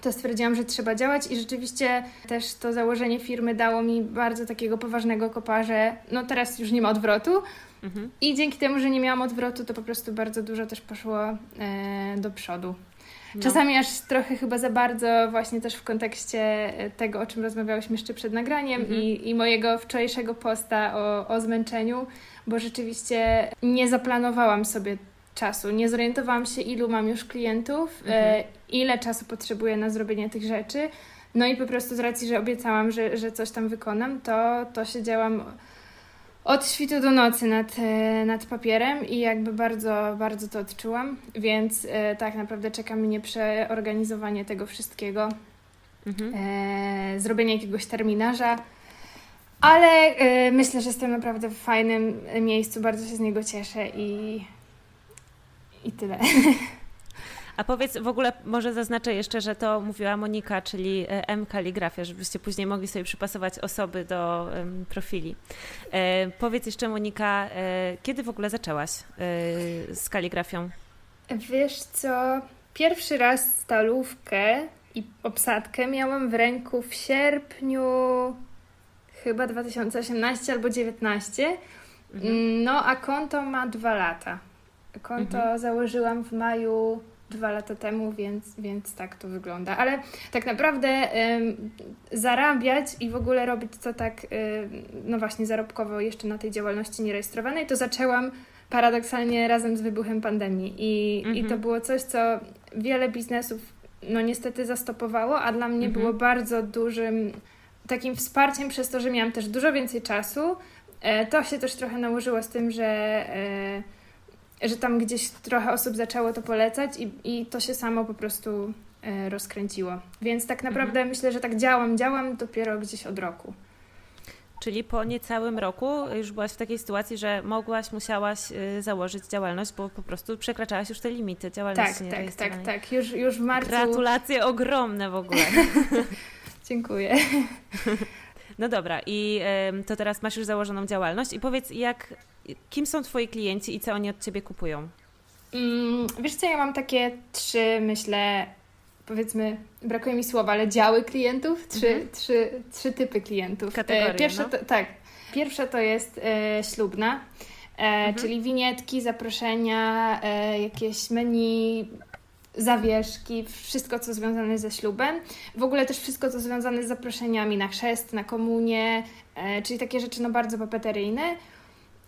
to stwierdziłam, że trzeba działać i rzeczywiście też to założenie firmy dało mi bardzo takiego poważnego kopa, że no teraz już nie ma odwrotu. Mhm. I dzięki temu, że nie miałam odwrotu, to po prostu bardzo dużo też poszło e, do przodu. No. Czasami aż trochę chyba za bardzo właśnie też w kontekście e, tego, o czym rozmawiałyśmy jeszcze przed nagraniem mhm. i, i mojego wczorajszego posta o, o zmęczeniu, bo rzeczywiście nie zaplanowałam sobie czasu. Nie zorientowałam się, ilu mam już klientów, e, mhm. ile czasu potrzebuję na zrobienie tych rzeczy. No i po prostu z racji, że obiecałam, że, że coś tam wykonam, to, to siedziałam od świtu do nocy nad, e, nad papierem i jakby bardzo, bardzo to odczułam, więc e, tak naprawdę czeka mnie przeorganizowanie tego wszystkiego, mhm. e, zrobienie jakiegoś terminarza, ale myślę, że jestem naprawdę w fajnym miejscu, bardzo się z niego cieszę i, i tyle. A powiedz, w ogóle może zaznaczę jeszcze, że to mówiła Monika, czyli e, M Kaligrafia, żebyście później mogli sobie przypasować osoby do um, profili. E, powiedz jeszcze Monika, e, kiedy w ogóle zaczęłaś e, z kaligrafią? Wiesz co, pierwszy raz stalówkę i obsadkę miałam w ręku w sierpniu chyba 2018 albo 2019. Mhm. No a konto ma dwa lata. Konto mhm. założyłam w maju dwa lata temu, więc, więc tak to wygląda. Ale tak naprawdę zarabiać i w ogóle robić co tak, no właśnie, zarobkowo jeszcze na tej działalności nierejestrowanej, to zaczęłam paradoksalnie razem z wybuchem pandemii. I, mhm. i to mhm. było coś, co wiele biznesów no niestety zastopowało, a dla mnie mhm. było bardzo dużym takim wsparciem przez to, że miałam też dużo więcej czasu. E, to się też trochę nałożyło z tym, że e, że tam gdzieś trochę osób zaczęło to polecać i, i to się samo po prostu e, rozkręciło. Więc tak naprawdę mhm. myślę, że tak działam, działam dopiero gdzieś od roku. Czyli po niecałym roku już byłaś w takiej sytuacji, że mogłaś, musiałaś y, założyć działalność, bo po prostu przekraczałaś już te limity działalności. Tak, tak, tak, tak. Już, już w marcu. Gratulacje ogromne w ogóle. Dziękuję. No dobra, i to teraz masz już założoną działalność i powiedz, jak, kim są Twoi klienci i co oni od Ciebie kupują? Mm, wiesz co, ja mam takie trzy, myślę, powiedzmy, brakuje mi słowa, ale działy klientów, trzy, mhm. trzy, trzy typy klientów. Kategorie, e, Pierwsza no. to, tak, pierwsza to jest e, ślubna, e, mhm. czyli winietki, zaproszenia, e, jakieś menu, zawieszki, wszystko co związane ze ślubem. W ogóle też wszystko co związane z zaproszeniami na chrzest, na komunię, e, czyli takie rzeczy no bardzo papeteryjne.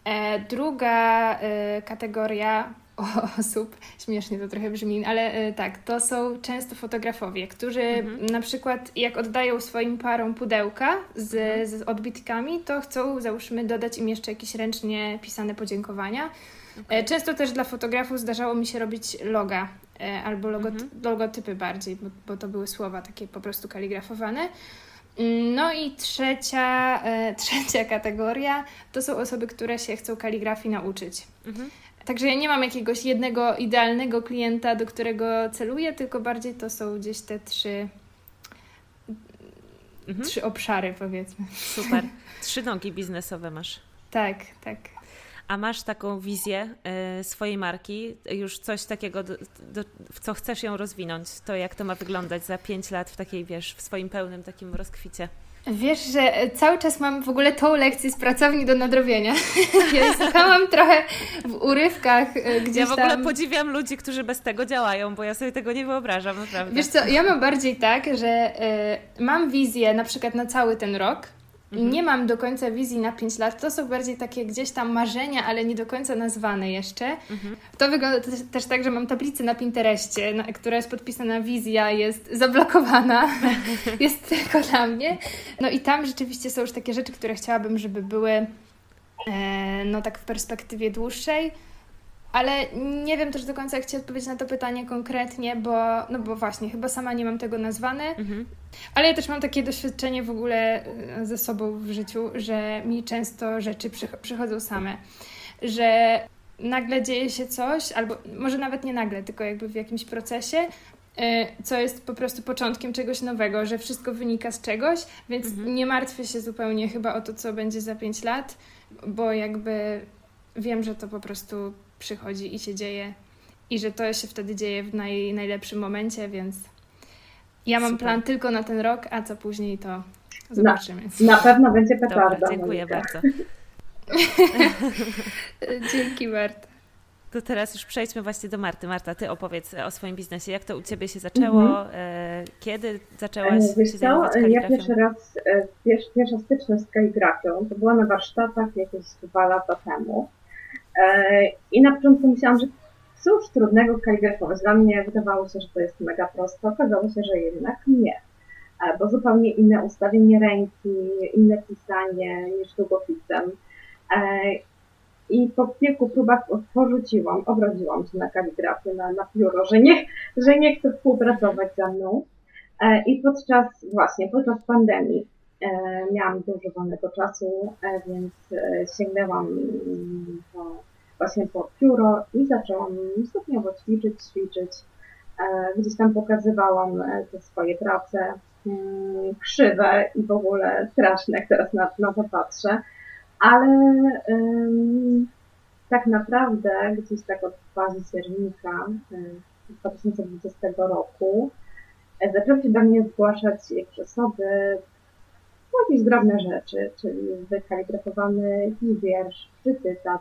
E, druga e, kategoria osób, śmiesznie to trochę brzmi, ale tak, to są często fotografowie, którzy mhm. na przykład jak oddają swoim parom pudełka z, mhm. z odbitkami, to chcą załóżmy dodać im jeszcze jakieś ręcznie pisane podziękowania. Okay. Często też dla fotografów zdarzało mi się robić loga E, albo logot mhm. logotypy bardziej, bo, bo to były słowa takie po prostu kaligrafowane. Mm, no i trzecia, e, trzecia kategoria to są osoby, które się chcą kaligrafii nauczyć. Mhm. Także ja nie mam jakiegoś jednego idealnego klienta, do którego celuję, tylko bardziej to są gdzieś te trzy, mhm. trzy obszary, powiedzmy. Super. Trzy nogi biznesowe masz. Tak, tak. A masz taką wizję y, swojej marki, już coś takiego, do, do, w co chcesz ją rozwinąć? To jak to ma wyglądać za pięć lat w takiej, wiesz, w swoim pełnym takim rozkwicie? Wiesz, że cały czas mam w ogóle tą lekcję z pracowni do nadrobienia. ja słuchałam trochę w urywkach y, gdzieś Ja w ogóle tam... podziwiam ludzi, którzy bez tego działają, bo ja sobie tego nie wyobrażam, naprawdę. Wiesz co, ja mam bardziej tak, że y, mam wizję na przykład na cały ten rok, Mhm. Nie mam do końca wizji na 5 lat. To są bardziej takie gdzieś tam marzenia, ale nie do końca nazwane jeszcze. Mhm. To wygląda też, też, tak, że mam tablicę na Pinterestie, na, która jest podpisana wizja, jest zablokowana, jest tylko dla mnie. No i tam rzeczywiście są już takie rzeczy, które chciałabym, żeby były e, no tak w perspektywie dłuższej. Ale nie wiem też do końca, jak Ci odpowiedzieć na to pytanie konkretnie, bo, no bo właśnie, chyba sama nie mam tego nazwane. Mhm. Ale ja też mam takie doświadczenie w ogóle e, ze sobą w życiu, że mi często rzeczy przychodzą same. Że nagle dzieje się coś, albo może nawet nie nagle, tylko jakby w jakimś procesie, e, co jest po prostu początkiem czegoś nowego, że wszystko wynika z czegoś, więc mhm. nie martwię się zupełnie chyba o to, co będzie za 5 lat, bo jakby wiem, że to po prostu przychodzi i się dzieje i że to się wtedy dzieje w naj, najlepszym momencie, więc ja mam Super. plan tylko na ten rok, a co później to zobaczymy. Na, na pewno będzie petarda. Dobra, dziękuję bardzo. Dzięki Marta. To teraz już przejdźmy właśnie do Marty. Marta, ty opowiedz o swoim biznesie. Jak to u ciebie się zaczęło? Mhm. Kiedy zaczęłaś e, Wiesz się co, ja pierwszy raz, e, pierwsza styczność z kaligrafią to była na warsztatach jakieś dwa lata temu. E, I na początku myślałam, że cóż trudnego kaligrafować. Dla mnie wydawało się, że to jest mega prosto. Okazało się, że jednak nie. E, bo zupełnie inne ustawienie ręki, inne pisanie niż długopisem. E, I po kilku próbach porzuciłam, obrodziłam się na kaligrafię, na, na pióro, że nie, że nie chcę współpracować ze mną. I podczas, właśnie, podczas pandemii miałam dużo wolnego czasu, więc sięgnęłam po właśnie po pióro i zaczęłam stopniowo ćwiczyć, ćwiczyć. E, gdzieś tam pokazywałam e, te swoje prace mm, krzywe i w ogóle straszne, jak teraz na, na to patrzę, ale tak naprawdę gdzieś tak od fazy siernika 2020 roku e, zaczęły się do mnie zgłaszać jakieś osoby, jakieś drobne rzeczy, czyli wykaligrafowany jakiś wiersz czy cytat.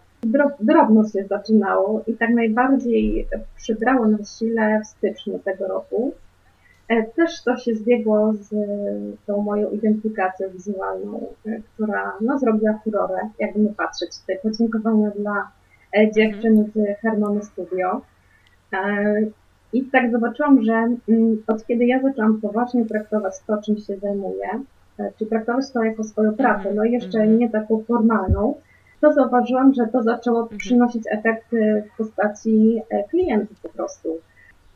drobno się zaczynało i tak najbardziej przybrało na sile w styczniu tego roku. E, też to się zbiegło z tą moją identyfikacją wizualną, e, która no, zrobiła furorę, jakby nie patrzeć. Tutaj podziękowania dla e, dziewczyn z Harmony Studio. I tak zobaczyłam, że mm, od kiedy ja zaczęłam poważnie traktować to, czym się zajmuję, E, czy traktować to jako swoją pracę, no jeszcze mhm. nie taką formalną, to zauważyłam, że to zaczęło mhm. przynosić efekty w postaci e, klientów po prostu.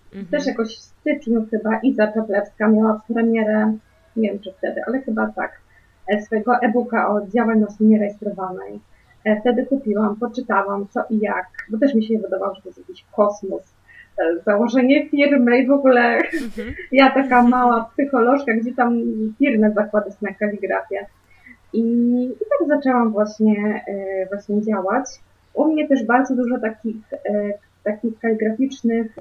Mhm. Też jakoś w styczniu chyba Iza Czaplewska miała premierę, nie wiem czy wtedy, ale chyba tak, e, swojego e-booka o działalności nierejestrowanej. Wtedy kupiłam, poczytałam co i jak, bo też mi się wydawało, że to jest jakiś kosmos założenie firmy i w ogóle mhm. ja taka mała psycholożka, gdzie tam firmę zakładać na kaligrafię. I, I tak zaczęłam właśnie, e, właśnie działać. U mnie też bardzo dużo takich, e, takich kaligraficznych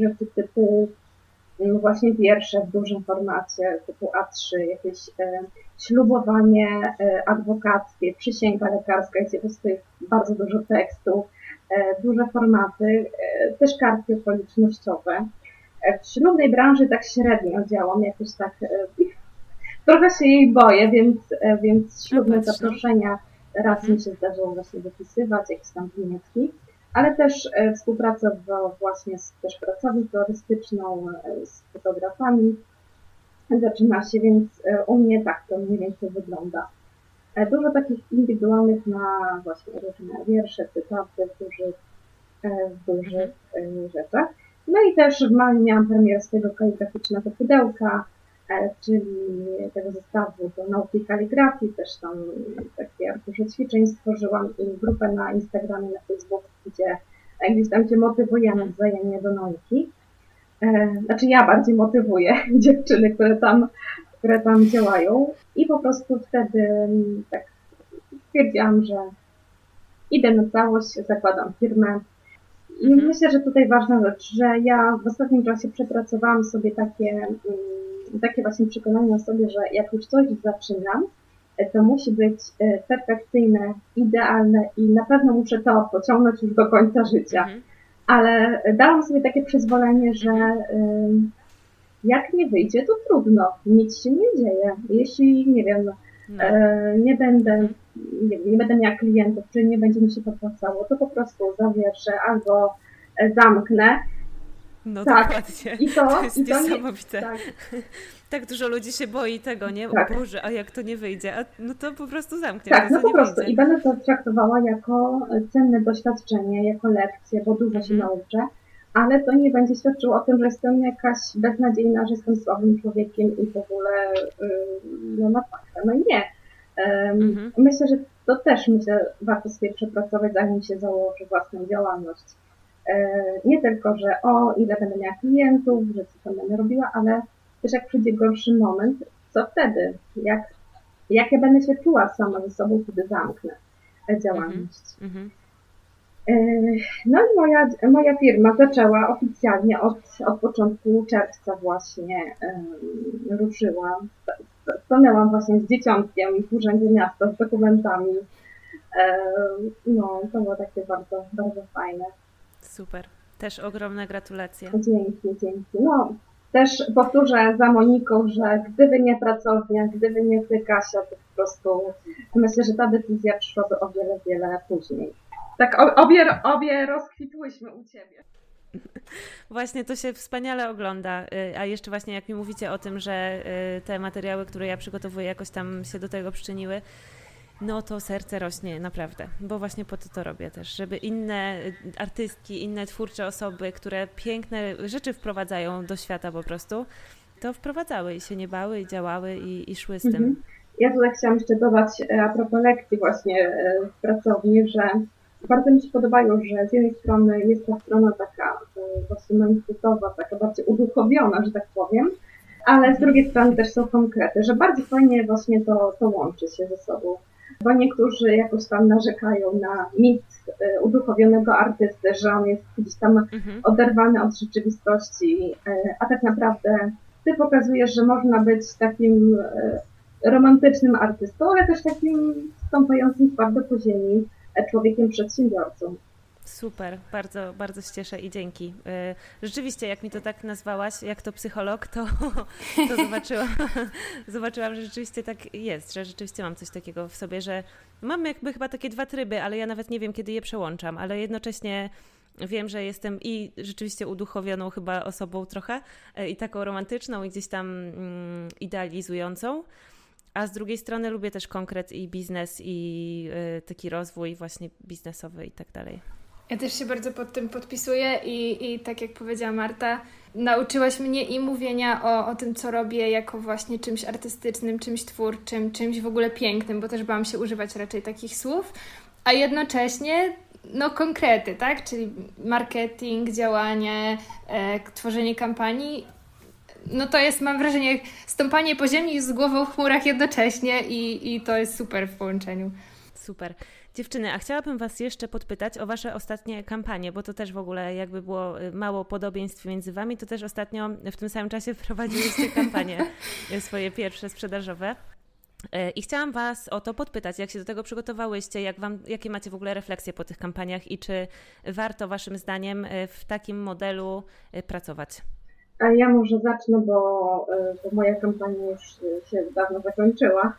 rzeczy typu no właśnie wiersze w dużym formacie, typu A3, jakieś e, ślubowanie adwokackie, przysięga lekarska, gdzie po prostu jest bardzo dużo tekstu, E, duże formaty, e, też kartki okolicznościowe. E, w ślubnej branży tak średnio działam, jakoś tak trochę się jej boję, więc, więc ślubne zaproszenia raz mhm. mi się zdarzyło właśnie wypisywać, jakieś tam winietki, ale też współpraca właśnie z też pracownią turystyczną, z fotografami zaczyna się, więc u mnie tak to mniej więcej wygląda. E, dużo takich indywidualnych na właśnie różne wiersze, cytaty w dużych, e, w dużych e, rzeczach. No i też w maju miałam premierę swojego kaligraficznego pudełka, czyli tego zestawu do nauki kaligrafii, też tam takie arkusze ćwiczeń stworzyłam i grupę na Instagramie, na Facebooku, gdzie gdzieś tam się motywujemy wzajemnie do nauki. Znaczy ja bardziej motywuję dziewczyny, które tam, które tam działają i po prostu wtedy mm, tak stwierdziłam, że idę na całość, zakładam firmę. I mhm. myślę, że tutaj ważna rzecz, że ja w ostatnim czasie przepracowałam sobie takie, mm, takie właśnie przekonanie o sobie, że jak już coś zaczynam, to musi być e, perfekcyjne, idealne i na pewno muszę to pociągnąć już do końca życia. Mhm. Ale dałam sobie takie przyzwolenie, że jak nie wyjdzie, to trudno, nic się nie dzieje. Jeśli, nie wiem, no. E, nie będę nie, nie będę miała klientów, czy nie będzie mi się to opłacało, to po prostu zawierszę albo e, zamknę. No tak. dokładnie. I to, to jest i to niesamowite. Nie, tak. tak. dużo ludzi się boi tego, nie? Tak. O Boże, a jak to nie wyjdzie? A, no to po prostu zamknie. Tak, no po prostu. Wyjdzie. I będę to traktowała jako cenne doświadczenie, jako lekcję, bo dużo się mhm. nauczę ale to nie będzie świadczyło o tym, że jestem jakaś beznadziejna, że jestem słabym człowiekiem i w ogóle no na faktę. No nie. Mhm. Myślę, że to też myślę, warto sobie przepracować, zanim się założy własną działalność. Nie tylko, że o, ile będę miała klientów, że co tam będę robiła, ale też jak przyjdzie gorszy moment, co wtedy? Jak, jak ja będę się czuła sama ze sobą, kiedy zamknę działalność. Mhm. No i moja, moja firma zaczęła oficjalnie od, od początku czerwca właśnie um, ruszyła stanęłam właśnie z dzieciątkiem w urzędzie miasta, z dokumentami. E, no, to było takie bardzo, bardzo fajne. Super. Też ogromne gratulacje. Dzięki, dzięki. No, też powtórzę za Moniką, że gdyby nie pracownia, gdyby nie ty, Kasia, to po prostu myślę, że ta decyzja przyszłaby o wiele, wiele później. Tak, obie, obie rozkwitłyśmy u ciebie. Właśnie to się wspaniale ogląda. Y, a jeszcze właśnie jak mi mówicie o tym, że y, te materiały, które ja przygotowuję, jakoś tam się do tego przyczyniły, no to serce rośnie naprawdę, bo właśnie po to to robię też, żeby inne y, artystki, inne twórcze osoby, które piękne rzeczy wprowadzają do świata po prostu, to wprowadzały i się nie bały, i działały, i, i szły z tym. Mhm. Ja tutaj chciałam jeszcze dodać a propos lekcji właśnie w pracowni, że bardzo mi się podobają, że z jednej strony jest ta strona taka e, właśnie manifestowa, taka bardziej uduchowiona, że tak powiem, ale z drugiej strony też są konkrety, że bardzo fajnie właśnie to, to łączy się ze sobą. Bo niektórzy jakoś tam narzekają na mit e, uduchowionego artysty, że on jest gdzieś tam mhm. oderwany od rzeczywistości, e, a tak naprawdę ty pokazujesz, że można być takim romantycznym artystą, ale też takim stąpającym twardo po ziemi, człowiekiem przedsiębiorcą. Super, bardzo, bardzo się cieszę i dzięki. Y, rzeczywiście, jak mi to tak nazwałaś, jak to psycholog, to, to zobaczyłam, zobaczyłam, że rzeczywiście tak jest, że rzeczywiście mam coś takiego w sobie, że mam jakby chyba takie dwa tryby, ale ja nawet nie wiem, kiedy je przełączam, ale jednocześnie wiem, że jestem i rzeczywiście uduchowioną chyba osobą trochę y, i taką romantyczną i gdzieś tam mm, idealizującą a z drugiej strony lubię też konkret i biznes i y, taki rozwój właśnie biznesowy i tak dalej. Ja też się bardzo pod tym podpisuję i, i tak jak powiedziała Marta, nauczyłaś mnie i mówienia o, o tym, co robię jako właśnie czymś artystycznym, czymś twórczym, czymś w ogóle pięknym, bo też bałam się używać raczej takich słów, a jednocześnie no konkrety, tak? Czyli marketing, działanie, e, tworzenie kampanii no to jest, mam wrażenie, stąpanie po ziemi z głową w chmurach jednocześnie i, i to jest super w połączeniu. Super. Dziewczyny, a chciałabym Was jeszcze podpytać o Wasze ostatnie kampanie, bo to też w ogóle jakby było y, mało podobieństw między Wami, to też ostatnio w tym samym czasie wprowadziłyście kampanie y, swoje pierwsze sprzedażowe. Y, I chciałam Was o to podpytać, jak się do tego przygotowałyście, jak wam, jakie macie w ogóle refleksje po tych kampaniach i czy warto Waszym zdaniem w takim modelu pracować? A ja może zacznę, bo, e, bo moja kampania już się dawno zakończyła.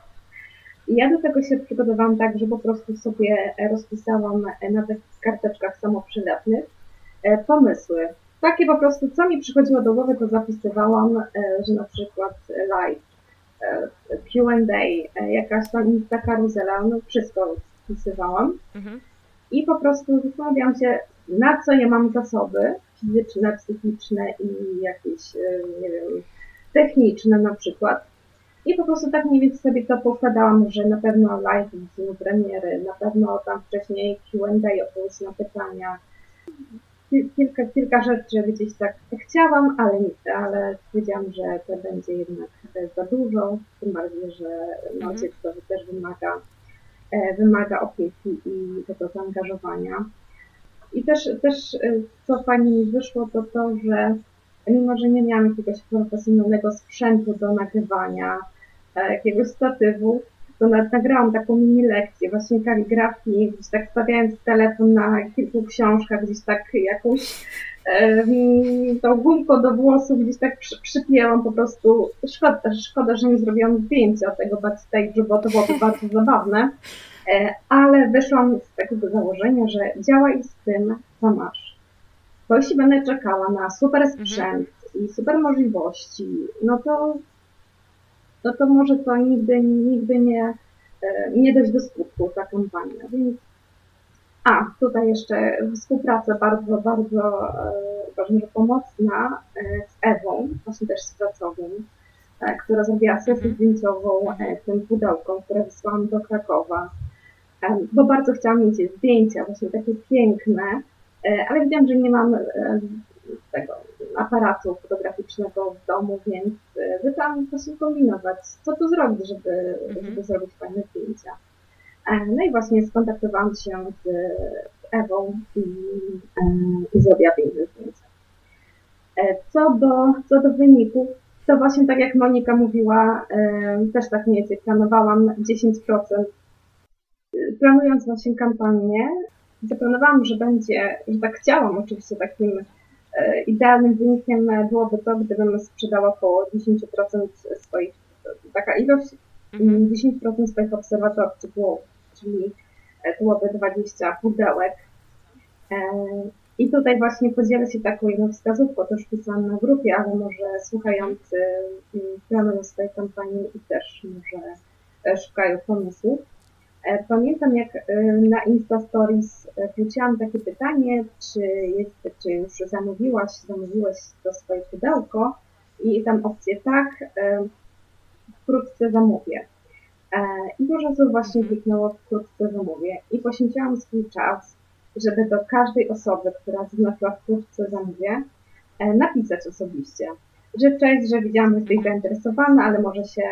Ja do tego się przygotowałam tak, że po prostu sobie rozpisałam na tych karteczkach samoprzylepnych e, pomysły. Takie po prostu, co mi przychodziło do głowy, to zapisywałam, e, że na przykład live, Q&A, jakaś tam ta karuzela, no wszystko spisywałam. Mhm. I po prostu zastanawiałam się, na co ja mam zasoby, fizyczne, psychiczne i jakieś, e, nie wiem, techniczne na przykład. I po prostu tak mniej więcej sobie to pokładałam, że na pewno live z premiery, na pewno tam wcześniej Q&A, odpowiedź na pytania. Kilka, kilka rzeczy gdzieś tak chciałam, ale, ale powiedziałam, że to będzie jednak za dużo, tym bardziej, że no, mhm. dziecko też wymaga, e, wymaga opieki i tego zaangażowania. I też, też e, co fajnie mi wyszło, to to, że mimo, że nie miałam jakiegoś profesjonalnego sprzętu do nagrywania, e, jakiegoś statywu, to nawet nagrałam taką mini lekcję właśnie kaligrafii, gdzieś tak stawiając telefon na kilku książkach, gdzieś tak jakąś e, tą gumką do włosów gdzieś tak przy, przypięłam po prostu. Szkoda, szkoda, że nie zrobiłam zdjęcia tego backstage'u, bo to byłoby bardzo zabawne. E, ale wyszłam z takiego założenia, że działaj z tym, co masz. Bo jeśli będę czekała na super mhm. sprzęt mhm. i super możliwości, no to, no to może to nigdy, nigdy nie, e, nie dojść do skutku ta kampania. Więc a, tutaj jeszcze współpraca bardzo, bardzo uważam, że pomocna z Ewą, właśnie też z pracownią, która zrobiła sesję mhm. zdjęciową tym pudełką, które wysłałam do Krakowa bo bardzo chciałam mieć zdjęcia właśnie takie piękne, e, ale wiedziałam, że nie mam tego aparatu fotograficznego w domu, więc e, zaczęłam właśnie kombinować, co tu zrobić, żeby, mhm. żeby zrobić fajne zdjęcia. E, no i właśnie skontaktowałam się z, Ewą i, i zrobiła piękne zdjęcia. Co do, co do wyników, to właśnie tak jak Monika mówiła, też tak mniej więcej planowałam 10% planując właśnie kampanię, zaplanowałam, że będzie, że tak chciałam oczywiście takim e, idealnym wynikiem byłoby to, gdybym sprzedała około 10% swoich, taka ilość, mhm. 10% swoich obserwatorów, było, czyli to byłoby 20 pudełek. E, I tutaj właśnie podzielę się taką jedną wskazówką, już pisałam na grupie, ale może słuchający planują swoje kampanii i też może e, szukają pomysłów. E, pamiętam, jak e, na Insta Stories e, wrzuciłam takie pytanie, czy, jest, czy już zamówiłaś, zamówiłeś to swoje pudełko? I tam opcję tak, wkrótce zamówię. I dużo osób właśnie kliknęło wkrótce zamówię. I poświęciłam swój czas, żeby do każdej osoby, która zaznaczyła wkrótce zamówię, napisać osobiście. Że cześć, że widziałam, że jesteś zainteresowana, ale może się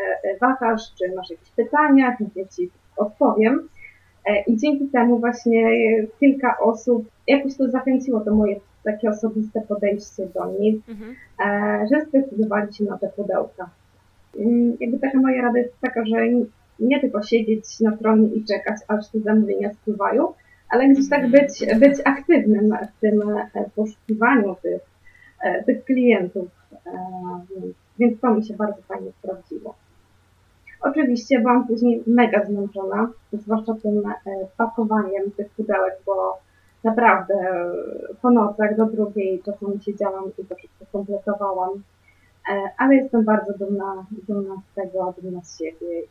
wahasz, czy masz jakieś pytania, chętnie Ci odpowiem. E, I dzięki temu właśnie kilka osób, jakoś to zachęciło to moje takie osobiste podejście do nich, mhm. E, że zdecydowali się na te pudełka. Mm, jakby taka moja rada jest taka, że nie tylko siedzieć na stronie i czekać, aż te zamówienia spływają, ale gdzieś tak mhm. być, być aktywnym w tym e, poszukiwaniu tych, tych klientów. Więc to mi się bardzo fajnie sprawdziło. Oczywiście byłam później mega zmęczona, zwłaszcza tym e, pakowaniem tych pudełek, bo naprawdę e, po nocach do drugiej czasami siedziałam i to wszystko kompletowałam. E, ale jestem bardzo dumna, dumna z tego, dumna z siebie.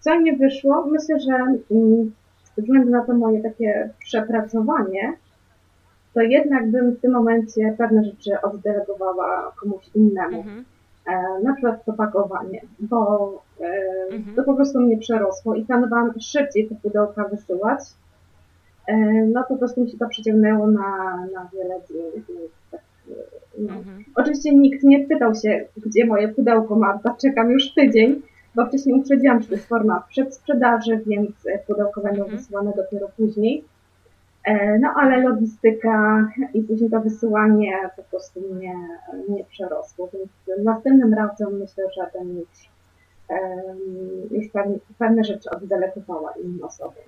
Co nie wyszło? Myślę, że mm, ze względu na to moje takie przepracowanie, to jednak bym w tym momencie pewne rzeczy oddelegowała komuś innemu. Mhm. E, na przykład to pakowanie, bo e, mhm. to po prostu mnie przerosło i planowałam szybciej te pudełka wysyłać. E, no po prostu mi się to przyciągnęło na, na wiele dni. Tak, no. mhm. Oczywiście nikt nie pytał się, gdzie moje pudełko Marta, czekam już tydzień, bo wcześniej uprzedziłam, że to jest forma przedsprzedaży, więc pudełko będą mhm. wysyłane dopiero później. E, no ale logistyka i później to wysyłanie po prostu mnie, nie przerosło, więc następnym razem myślę, że będę już, już pewne, pewne rzeczy oddelegowała innym osobom.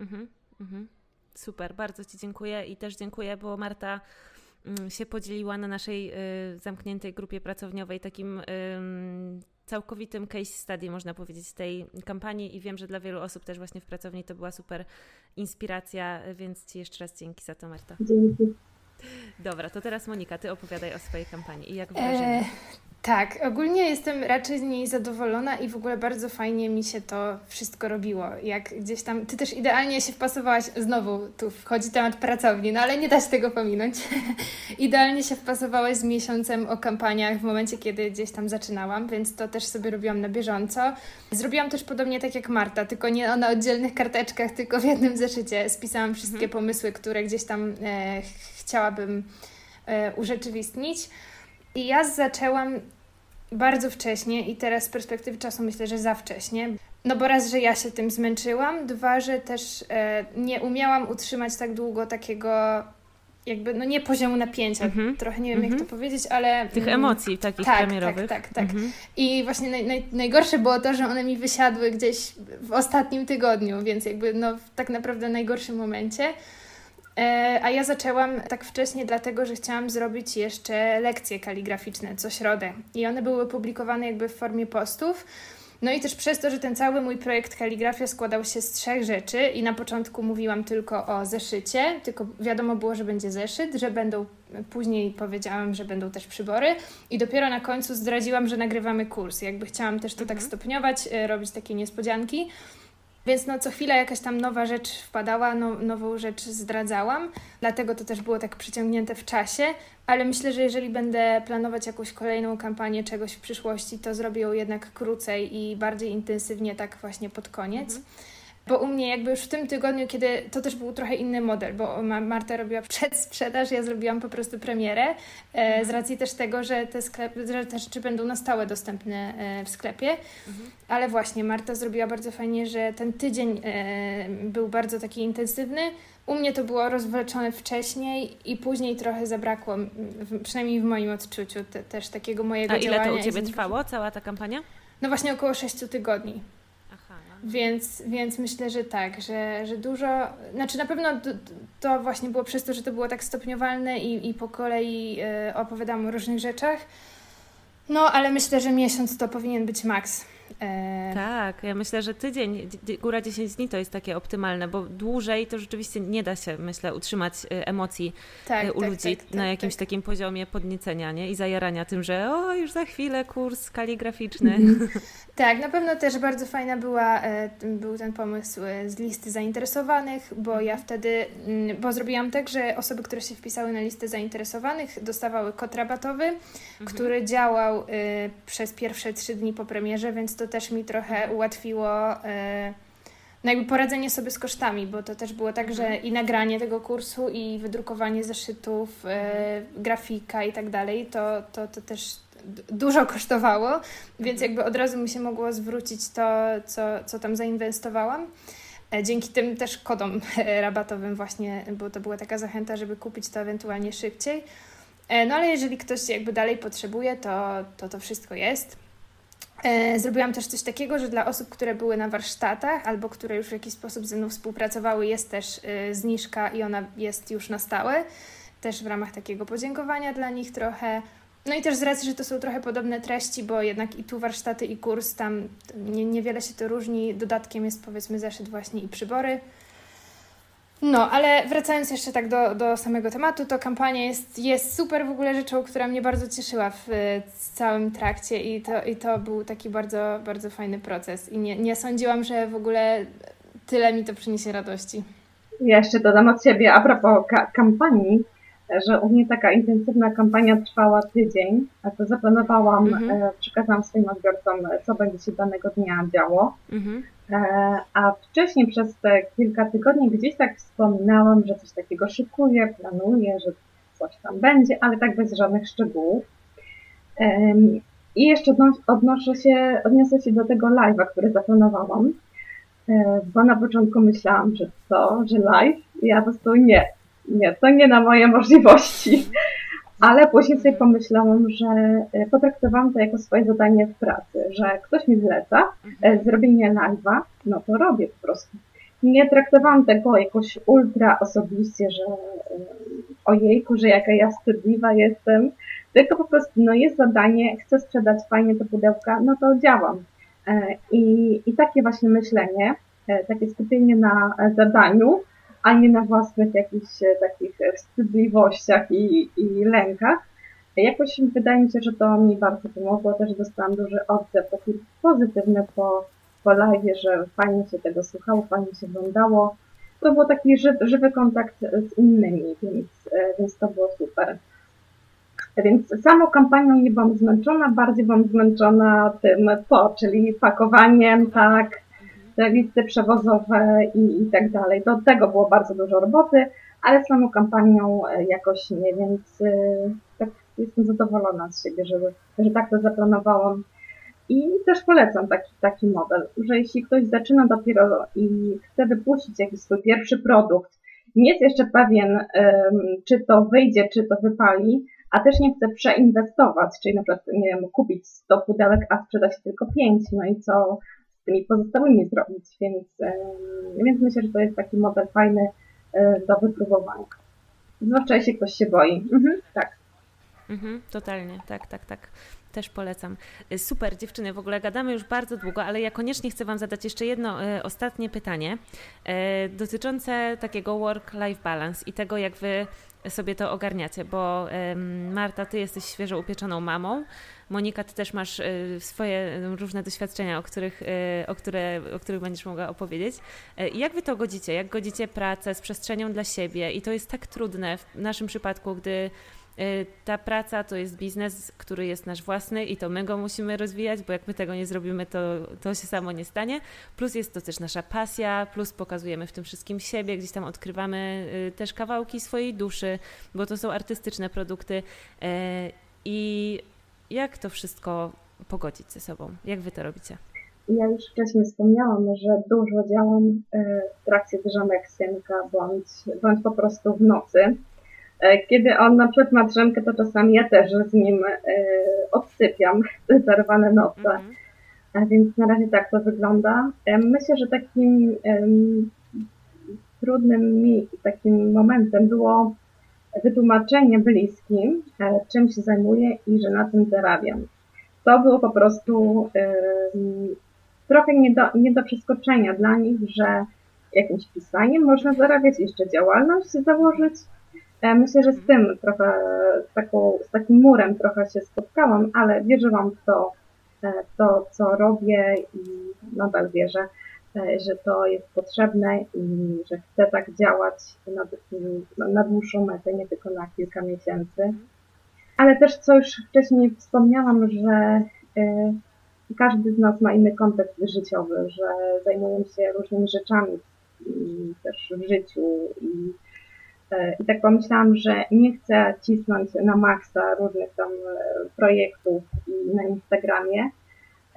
Mhm, mhm. Super, bardzo Ci dziękuję i też dziękuję, bo Marta mm, się podzieliła na naszej y, zamkniętej grupie pracowniowej takim całkowitym case study, można powiedzieć, tej kampanii i wiem, że dla wielu osób też właśnie w pracowni to była super inspiracja, więc Ci jeszcze raz dzięki za to, Marta. Dzięki. Dobra, to teraz Monika, Ty opowiadaj o swojej kampanii i jak wrażenie. E, Tak, ogólnie jestem raczej z niej zadowolona i w ogóle bardzo fajnie mi się to wszystko robiło. Jak gdzieś tam, ty też idealnie się wpasowałaś, znowu tu wchodzi temat pracowni, no ale nie da się tego pominąć. idealnie się wpasowałaś z miesiącem o kampaniach w momencie, kiedy gdzieś tam zaczynałam, więc to też sobie robiłam na bieżąco. Zrobiłam też podobnie tak jak Marta, tylko nie na oddzielnych karteczkach, tylko w jednym zeszycie. Spisałam wszystkie mhm. pomysły, które gdzieś tam e, chciałabym e, urzeczywistnić. I ja zaczęłam bardzo wcześnie i teraz z perspektywy czasu myślę, że za wcześnie. No bo raz, że ja się tym zmęczyłam, dwa, że też e, nie umiałam utrzymać tak długo takiego jakby, no nie poziomu napięcia, mm-hmm. trochę nie wiem mm-hmm. jak mhm. to powiedzieć, ale... Tych mm, emocji takich tak, premierowych. Tak, tak, tak. Mm-hmm. I właśnie naj, naj, najgorsze było to, że one mi wysiadły gdzieś w ostatnim tygodniu, więc jakby no w tak naprawdę najgorszym momencie. E, a ja zaczęłam tak wcześnie, dlatego że chciałam zrobić jeszcze lekcje kaligraficzne co środę. I one były publikowane jakby w formie postów. No i też przez to, że ten cały mój projekt kaligrafia składał się z trzech rzeczy i na początku mówiłam tylko o zeszycie, tylko wiadomo było, że będzie zeszyt, że będą, później powiedziałam, że będą też przybory i dopiero na końcu zdradziłam, że nagrywamy kurs. Jakby chciałam też to tak mhm. tak stopniować, e, robić takie niespodzianki. Więc no co chwila jakaś tam nowa rzecz wpadała, no, nową rzecz zdradzałam, dlatego to też było tak przyciągnięte w czasie, ale myślę, że jeżeli będę planować jakąś kolejną kampanię czegoś w przyszłości, to zrobię ją jednak krócej i bardziej intensywnie tak właśnie pod koniec. Mhm. Bo u mnie jakby już w tym tygodniu, kiedy to też był trochę inny model, bo Marta robiła przedsprzedaż, ja zrobiłam po prostu premierę, e, mhm. z racji też tego, że te, sklep, że te rzeczy będą na stałe dostępne e, w sklepie. Mhm. Ale właśnie Marta zrobiła bardzo fajnie, że ten tydzień e, był bardzo taki intensywny. U mnie to było rozwleczone wcześniej i później trochę zabrakło, przynajmniej w moim odczuciu, te, też takiego mojego. A ile to u Ciebie trwało, cała ta kampania? No właśnie około 6 tygodni. Więc, więc myślę, że tak, że, że dużo, znaczy na pewno to, właśnie było przez to, że to było tak stopniowalne i, i po kolei y, opowiadam o różnych rzeczach. No, ale myślę, że miesiąc to powinien być maks. E, tak, ja myślę, że tydzień, góra 10 dni to jest takie optymalne, bo dłużej to rzeczywiście nie da się, myślę, utrzymać e, emocji tak, e, u tak, ludzi tak, na tak, jakimś tak. takim poziomie podniecenia nie? i zajarania tym, że o, już za chwilę kurs kaligraficzny. Mhm. Tak, na pewno też bardzo fajna była, był ten pomysł z listy zainteresowanych, bo ja wtedy, mm, bo zrobiłam tak, że osoby, które się wpisały na listę zainteresowanych dostawały kod rabatowy, mhm. który działał przez pierwsze trzy dni po premierze, więc to też mi trochę ułatwiło e, no jakby poradzenie sobie z kosztami, bo to też było tak, że mhm. i nagranie tego kursu, i wydrukowanie zeszytów, e, grafika i tak dalej, to, to, to też dużo kosztowało, więc mhm. jakby od razu mi się mogło zwrócić to, co, co tam zainwestowałam. E, dzięki tym też kodom rabatowym właśnie, bo to była taka zachęta, żeby kupić to ewentualnie szybciej. No ale jeżeli ktoś jakby dalej potrzebuje, to to, to wszystko jest. E, zrobiłam też coś takiego, że dla osób, które były na warsztatach albo które już w jakiś sposób ze mną współpracowały, jest też e, zniżka i ona jest już na stałe. Też w ramach takiego podziękowania dla nich trochę. No i też z racji, że to są trochę podobne treści, bo jednak i tu warsztaty i kurs, tam nie, niewiele się to różni. Dodatkiem jest powiedzmy zeszyt właśnie i przybory. No, ale wracając jeszcze tak do, do samego tematu, to kampania jest, jest super w ogóle rzeczą, która mnie bardzo cieszyła w, w całym trakcie i to, i to był taki bardzo, bardzo fajny proces i nie, nie sądziłam, że w ogóle tyle mi to przyniesie radości. Ja jeszcze dodam od siebie a propos ka kampanii, że u mnie taka intensywna kampania trwała tydzień, a to zaplanowałam, mhm. e, przekazałam swoim odbiorcom, co będzie się danego dnia działo. Mhm. E, a wcześniej przez te kilka tygodni gdzieś tak wspominałam, że coś takiego szykuję, planuję, że coś tam będzie, ale tak bez żadnych szczegółów. I jeszcze odnoszę się, odniosę się do tego live'a, który zaplanowałam, e, bo na początku myślałam, że co, że live? Ja po prostu nie, nie, to nie na moje możliwości. Ale później sobie pomyślałam, że e, potraktowałam to jako swoje zadanie w pracy, że ktoś mi zleca e, zrobienie live'a, no to robię po prostu. Nie traktowałam tego jakoś ultra osobiście, że e, ojejku, że jaka ja wstydliwa jestem, tylko po prostu no jest zadanie, chcę sprzedać fajnie te pudełka, no to działam. I, i takie właśnie myślenie, takie skupienie na zadaniu, a nie na własnych jakichś e, takich wstydliwościach i, i lękach, Jakoś wydaje mi się, że to mi bardzo pomogło. Też dostałam duży odzew taki pozytywny po, po live, że fajnie się tego słuchało, fajnie się oglądało. To był taki żywy, kontakt z innymi, więc, więc to było super. Więc samą kampanią nie byłam zmęczona, bardziej byłam zmęczona tym po, czyli pakowaniem, tak, te listy przewozowe i, i tak dalej. Do tego było bardzo dużo roboty, ale samą kampanią e, jakoś nie, więc e, tak jestem zadowolona z siebie, że, że tak to zaplanowałam. I też polecam taki, taki model, że jeśli ktoś zaczyna dopiero i chce wypuścić jakiś swój pierwszy produkt, nie jest jeszcze pewien, czy to wyjdzie, czy to wypali, a też nie chce przeinwestować, czyli na przykład, nie wiem, kupić 100 pudełek, a sprzedać tylko 5, no i co z tymi pozostałymi zrobić, więc, więc myślę, że to jest taki model fajny e, do wypróbowania. Zwłaszcza jeśli ktoś się boi. Mhm, tak. Mhm, totalnie, tak, tak, tak. Też polecam. Y, super, dziewczyny, w ogóle gadamy już bardzo długo, ale ja koniecznie chcę Wam zadać jeszcze jedno y, ostatnie pytanie dotyczące takiego work-life balance i tego, jak Wy sobie to ogarniacie, bo Marta, Ty jesteś świeżo upieczoną mamą, Monika, Ty też masz y, swoje różne doświadczenia, o których, y, o, które, o których będziesz mogła opowiedzieć. Jak Wy to godzicie? Jak godzicie pracę z przestrzenią dla siebie? I to jest tak trudne w naszym przypadku, gdy ta praca to jest biznes, który jest nasz własny i to my go musimy rozwijać, bo jak my tego nie zrobimy, to, to się samo nie stanie. Plus jest to też nasza pasja, plus pokazujemy w tym wszystkim siebie, gdzieś tam odkrywamy y, też kawałki swojej duszy, bo to są artystyczne produkty. Y, I jak to wszystko pogodzić ze sobą? Jak wy to robicie? Ja już wcześniej wspomniałam, że dużo działam w trakcie drzemek synka, bądź, bądź po prostu w nocy. E, kiedy on na przykład ma drzemkę, to czasami ja też z nim e, odsypiam zerwane noce. Mhm. A więc na razie tak to wygląda. E, myślę, że takim trudnym mi takim momentem było wytłumaczenie bliskim, czym się zajmuję i że na tym zarabiam. To było po prostu trochę nie do, nie do przeskoczenia dla nich, że jakimś pisaniem można zarabiać, jeszcze działalność założyć, myślę, że z tym trochę, z, taką, z takim murem trochę się spotkałam, ale wierzyłam w to, e, to co robię i nadal wierzę, e, że to jest potrzebne i że chcę tak działać na, na dłuższą metę, nie tylko na kilka miesięcy. Ale też, co już wcześniej wspomniałam, że każdy z nas ma inny kontekst życiowy, że zajmujemy się różnymi rzeczami też w życiu i E, I tak pomyślałam, że nie chcę cisnąć na maksa różnych tam e, projektów na Instagramie,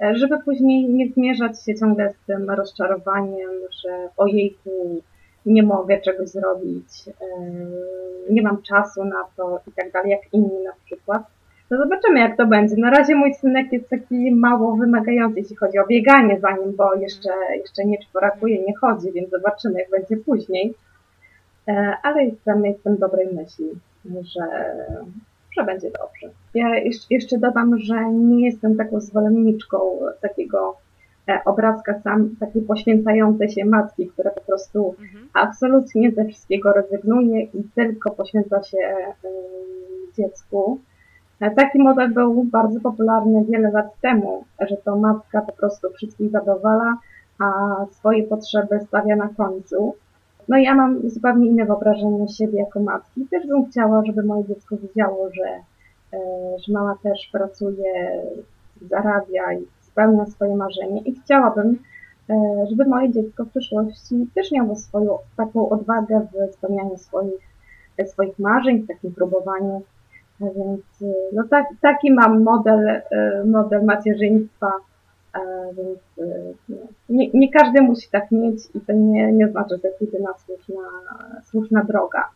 e, żeby później nie zmierzać się ciągle z tym rozczarowaniem, że ojejku, nie mogę czegoś zrobić, nie mam czasu na to i tak dalej, jak inni na przykład. To zobaczymy, jak to będzie. Na razie mój synek jest taki mało wymagający, jeśli chodzi o bieganie za nim, bo jeszcze, jeszcze nie czworakuje, nie chodzi, więc zobaczymy, jak będzie później. E, ale jestem, jestem dobrej myśli, że, że będzie dobrze. Ja jeszcze dodam, że nie jestem taką zwolenniczką takiego e, obrazka sam, takiej poświęcającej się matki, która po prostu mhm. absolutnie ze wszystkiego rezygnuje i tylko poświęca się e, dziecku. Taki model był bardzo popularny wiele lat temu, że to matka po prostu wszystkich zadowala, a swoje potrzeby stawia na końcu. No ja mam zupełnie inne wyobrażenie siebie jako matki. Też bym chciała, żeby moje dziecko widziało, że, e, że mama też pracuje, zarabia i spełnia swoje marzenie i chciałabym, e, żeby moje dziecko w przyszłości też miało swoją taką odwagę w spełnianiu swoich, swoich marzeń, w takim próbowaniu. Więc no tak, taki mam model, e, model macierzyństwa więc y, nie, nie, każdy musi tak mieć i to nie, nie znaczy, że to jest jedyna słuszna, słuszna droga.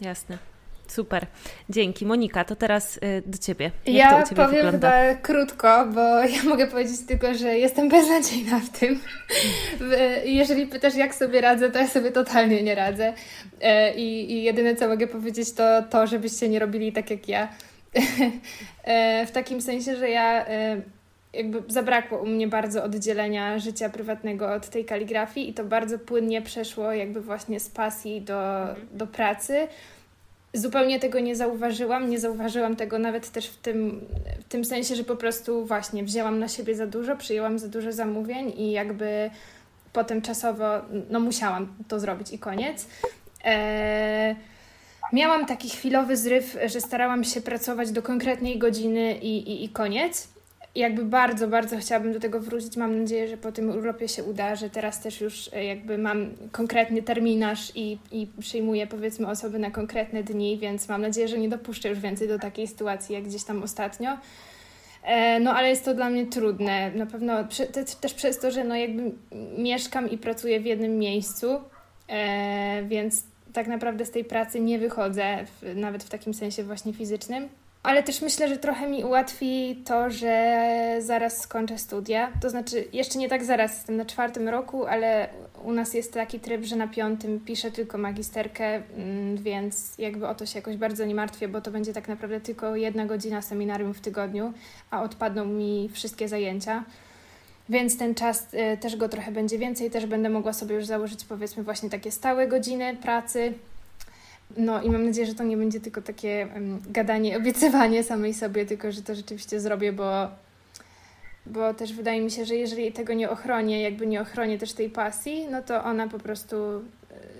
Jasne. Super, dzięki. Monika, to teraz y, do Ciebie. Jak ja to u Ciebie powiem wygląda? chyba krótko, bo ja mogę powiedzieć tylko, że jestem beznadziejna w tym. Jeżeli pytasz, jak sobie radzę, to ja sobie totalnie nie radzę. E, I, i jedyne, co mogę powiedzieć, to to, żebyście nie robili tak jak ja. E, w takim sensie, że ja e, jakby zabrakło u mnie bardzo oddzielenia życia prywatnego od tej kaligrafii i to bardzo płynnie przeszło jakby właśnie z pasji do, mhm. do pracy. zupełnie tego nie zauważyłam. Nie zauważyłam tego nawet też w tym, w tym sensie, że po prostu właśnie wzięłam na siebie za dużo, przyjęłam za dużo zamówień i jakby potem czasowo no musiałam to zrobić i koniec. Eee, miałam taki chwilowy zryw, że starałam się pracować do konkretnej godziny i, i, i koniec jakby bardzo, bardzo chciałabym do tego wrócić. Mam nadzieję, że po tym urlopie się uda, że teraz też już e, jakby mam konkretny terminarz i, i przyjmuję powiedzmy osoby na konkretne dni, więc mam nadzieję, że nie dopuszczę już więcej do takiej sytuacji jak gdzieś tam ostatnio. E, no, ale jest to dla mnie trudne. Na pewno też przez to, że no jakby mieszkam i pracuję w jednym miejscu, e, więc tak naprawdę z tej pracy nie wychodzę, nawet w takim sensie właśnie fizycznym. Ale też myślę, że trochę mi ułatwi to, że zaraz skończę studia. To znaczy, jeszcze nie tak zaraz, jestem na czwartym roku, ale u nas jest taki tryb, że na piątym piszę tylko magisterkę, mm, więc jakby o to się jakoś bardzo nie martwię, bo to będzie tak naprawdę tylko jedna godzina seminarium w tygodniu, a odpadną mi wszystkie zajęcia. Więc ten czas y, też go trochę będzie więcej, też będę mogła sobie już założyć powiedzmy właśnie takie stałe godziny pracy, no i mam nadzieję, że to nie będzie tylko takie um, gadanie, obiecywanie samej sobie, tylko że to rzeczywiście zrobię, bo, bo też wydaje mi się, że jeżeli tego nie ochronię, jakby nie ochronię też tej pasji, no to ona po prostu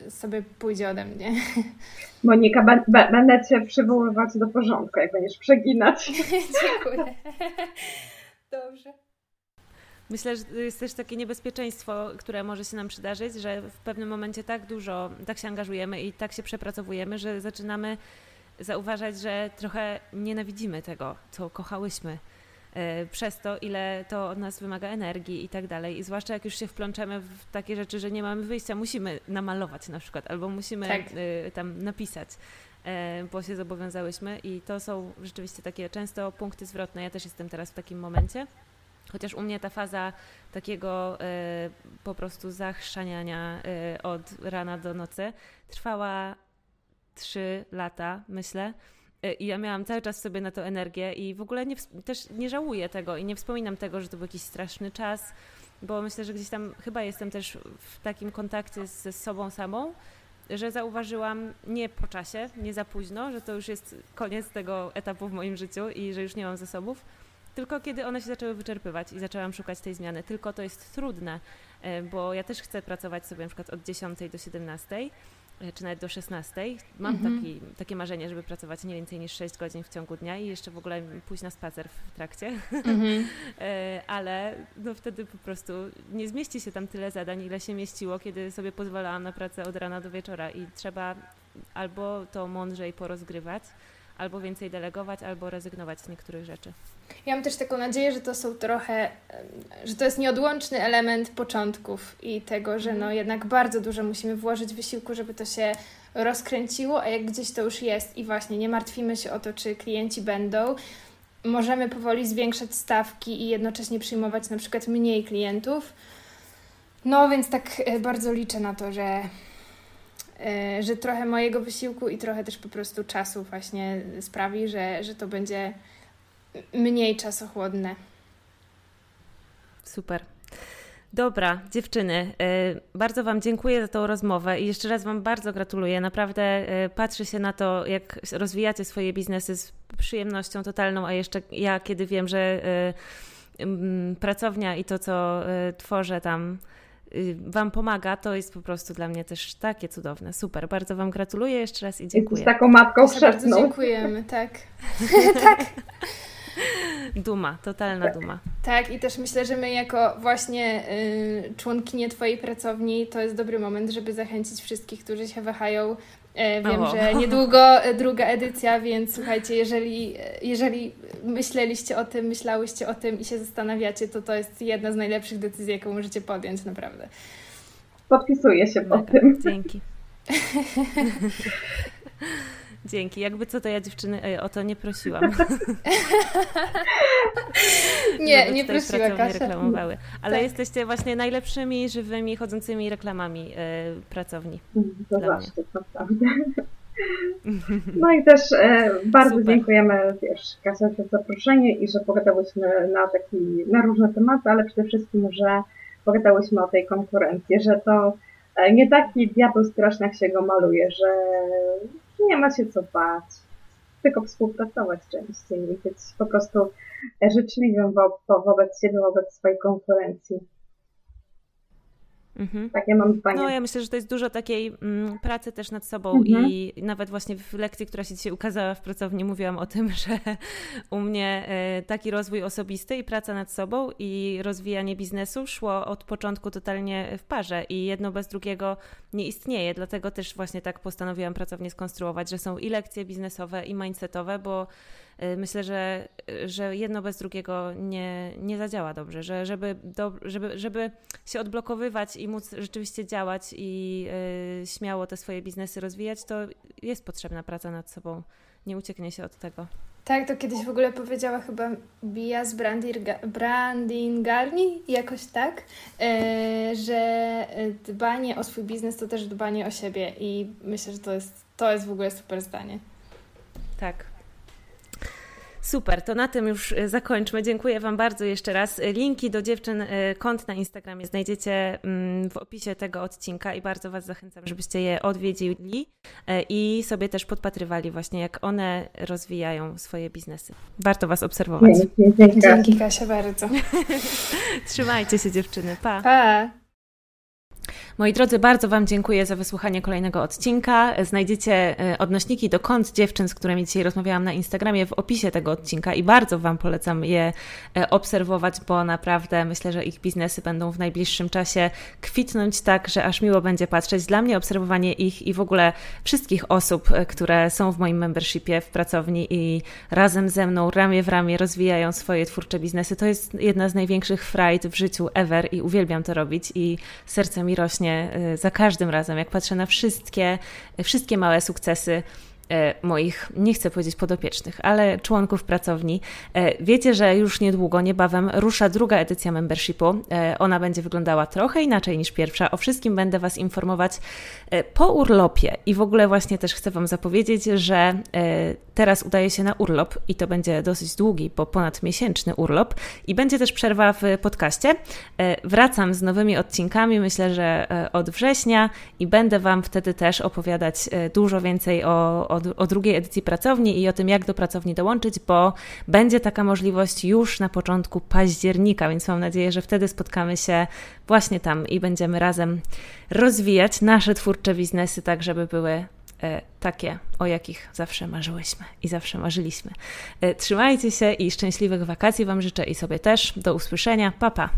e, sobie pójdzie ode mnie. Monika, będę Cię przywoływać do porządku, jak będziesz przeginać. Dziękuję. Myślę, że jest też takie niebezpieczeństwo, które może się nam przydarzyć, że w pewnym momencie tak dużo, tak się angażujemy i tak się przepracowujemy, że zaczynamy zauważać, że trochę nienawidzimy tego, co kochałyśmy e, przez to, ile to od nas wymaga energii i tak dalej. I zwłaszcza jak już się wplączemy w takie rzeczy, że nie mamy wyjścia, musimy namalować na przykład, albo musimy tak. E, tam napisać, e, bo się zobowiązałyśmy i to są rzeczywiście takie często punkty zwrotne. Ja też jestem teraz w takim momencie. Chociaż u mnie ta faza takiego y, po prostu zachrzaniania y, od rana do nocy trwała trzy lata, myślę. Y, I ja miałam cały czas sobie na to energię i w ogóle nie, też nie żałuję tego i nie wspominam tego, że to był jakiś straszny czas, bo myślę, że gdzieś tam chyba jestem też w takim kontakcie ze sobą samą, że zauważyłam nie po czasie, nie za późno, że to już jest koniec tego etapu w moim życiu i że już nie mam zasobów tylko kiedy one się zaczęły wyczerpywać i zaczęłam szukać tej zmiany. Tylko to jest trudne, e, bo ja też chcę pracować sobie na przykład od 10 do 17 e, czy nawet do 16. Mam mhm. taki, takie marzenie, żeby pracować nie więcej niż 6 godzin w ciągu dnia i jeszcze w ogóle pójść na spacer w trakcie. Mhm. E, ale no wtedy po prostu nie zmieści się tam tyle zadań, ile się mieściło, kiedy sobie pozwalałam na pracę od rana do wieczora i trzeba albo to mądrzej porozgrywać, albo więcej delegować, albo rezygnować z niektórych rzeczy. Ja mam też taką nadzieję, że to są trochę, że to jest nieodłączny element początków i tego, że no mhm. jednak bardzo dużo musimy włożyć wysiłku, żeby to się rozkręciło, a jak gdzieś to już jest i właśnie nie martwimy się o to, czy klienci będą, możemy powoli zwiększać stawki i jednocześnie przyjmować na przykład mniej klientów. No więc tak e, bardzo liczę na to, że, że trochę mojego wysiłku i trochę też po prostu czasu właśnie sprawi, że, że to będzie mniej czasochłodne. Super. Dobra, dziewczyny, y, bardzo Wam dziękuję za tą rozmowę i jeszcze raz Wam bardzo gratuluję. Naprawdę y, patrzę się na to, jak rozwijacie swoje biznesy z przyjemnością totalną, a jeszcze ja, kiedy wiem, że pracownia i to, co tworzę tam, Wam pomaga, to jest po prostu dla mnie też takie cudowne. Super, bardzo Wam gratuluję jeszcze raz i dziękuję. Jesteś taką matką chrzestną. Dziękujemy, tak. tak. Duma, totalna duma. Tak, i też myślę, że my jako właśnie y, członkinie Twojej pracowni to jest dobry moment, żeby zachęcić wszystkich, którzy się wahają. E, wiem, że niedługo e, druga edycja, więc słuchajcie, jeżeli, e, jeżeli myśleliście o tym, myślałyście o tym i się zastanawiacie, to to jest jedna z najlepszych decyzji, jaką możecie podjąć, naprawdę. Podpisuję się pod tym. Dzięki. Dzięki. Jakby co to ja dziewczyny o to nie prosiłam. nie, nie prosiła Kasia. reklamowały. Ale tak. jesteście właśnie najlepszymi, żywymi, chodzącymi reklamami y, pracowni. To zawsze, to prawda. No i też e, bardzo Super. dziękujemy wiesz, Kasia za zaproszenie i że pogadałyśmy na, taki, na różne tematy, ale przede wszystkim, że pogadałyśmy o tej konkurencji, że to e, nie taki diabeł straszny, jak się go maluje, że nie ma się co bać. Tylko współpracować częściej i być po prostu życzliwym wo wobec siebie, wobec swojej konkurencji. Mhm. Takie mam zdanie. No ja myślę, że to jest dużo takiej mm, pracy też nad sobą mhm. i nawet właśnie w lekcji, która się dzisiaj ukazała w pracowni, mówiłam o tym, że u mnie y, taki rozwój osobisty i praca nad sobą i rozwijanie biznesu szło od początku totalnie w parze i jedno bez drugiego nie istnieje, dlatego też właśnie tak postanowiłam pracownię skonstruować, że są i lekcje biznesowe i mindsetowe, bo myślę, że, że jedno bez drugiego nie, nie zadziała dobrze, że żeby, do, żeby, żeby się odblokowywać i móc rzeczywiście działać i y, śmiało te swoje biznesy rozwijać, to jest potrzebna praca nad sobą. Nie ucieknie się od tego. Tak, to kiedyś w ogóle powiedziała chyba Bia z Brandingarni, jakoś tak, że dbanie o swój biznes to też dbanie o siebie i myślę, że to jest, to jest w ogóle super zdanie. Tak, Super, to na tym już e, zakończmy. Dziękuję Wam bardzo jeszcze raz. E, linki do dziewczyn e, kont na Instagramie znajdziecie mm, w opisie tego odcinka i bardzo Was zachęcam, żebyście je odwiedzili i sobie też podpatrywali właśnie, jak one rozwijają swoje biznesy. Warto Was obserwować. Dzięki, dzięki Kasia bardzo. Trzymajcie się dziewczyny. Pa. Pa. Moi drodzy, bardzo Wam dziękuję za wysłuchanie kolejnego odcinka. Znajdziecie e, odnośniki do kont dziewczyn, z którymi dzisiaj rozmawiałam na Instagramie w opisie tego odcinka i bardzo Wam polecam je e, obserwować, bo naprawdę myślę, że ich biznesy będą w najbliższym czasie kwitnąć tak, że aż miło będzie patrzeć. Dla mnie obserwowanie ich i w ogóle wszystkich osób, e, które są w moim membershipie w pracowni i razem ze mną ramię w ramię rozwijają swoje twórcze biznesy, to jest jedna z największych frajt w życiu ever i uwielbiam to robić i serce mi rośnie y, za każdym razem, jak patrzę na wszystkie, wszystkie małe sukcesy moich, nie chcę powiedzieć podopiecznych, ale członków pracowni. E, wiecie, że już niedługo, niebawem rusza druga edycja membershipu. E, ona będzie wyglądała trochę inaczej niż pierwsza. O wszystkim będę Was informować po urlopie i w ogóle właśnie też chcę Wam zapowiedzieć, że teraz udaję się na urlop i to będzie dosyć długi, bo ponad miesięczny urlop i będzie też przerwa w podcaście. Wracam z nowymi odcinkami, myślę, że od września i będę Wam wtedy też opowiadać dużo więcej o, o o, o drugiej edycji pracowni i o tym, jak do pracowni dołączyć, bo będzie taka możliwość już na początku października, więc mam nadzieję, że wtedy spotkamy się właśnie tam i będziemy razem rozwijać nasze twórcze biznesy, tak żeby były e, takie, o jakich zawsze marzyłyśmy i zawsze marzyliśmy. E, trzymajcie się i szczęśliwych wakacji Wam życzę i sobie też. Do usłyszenia. Pa, pa.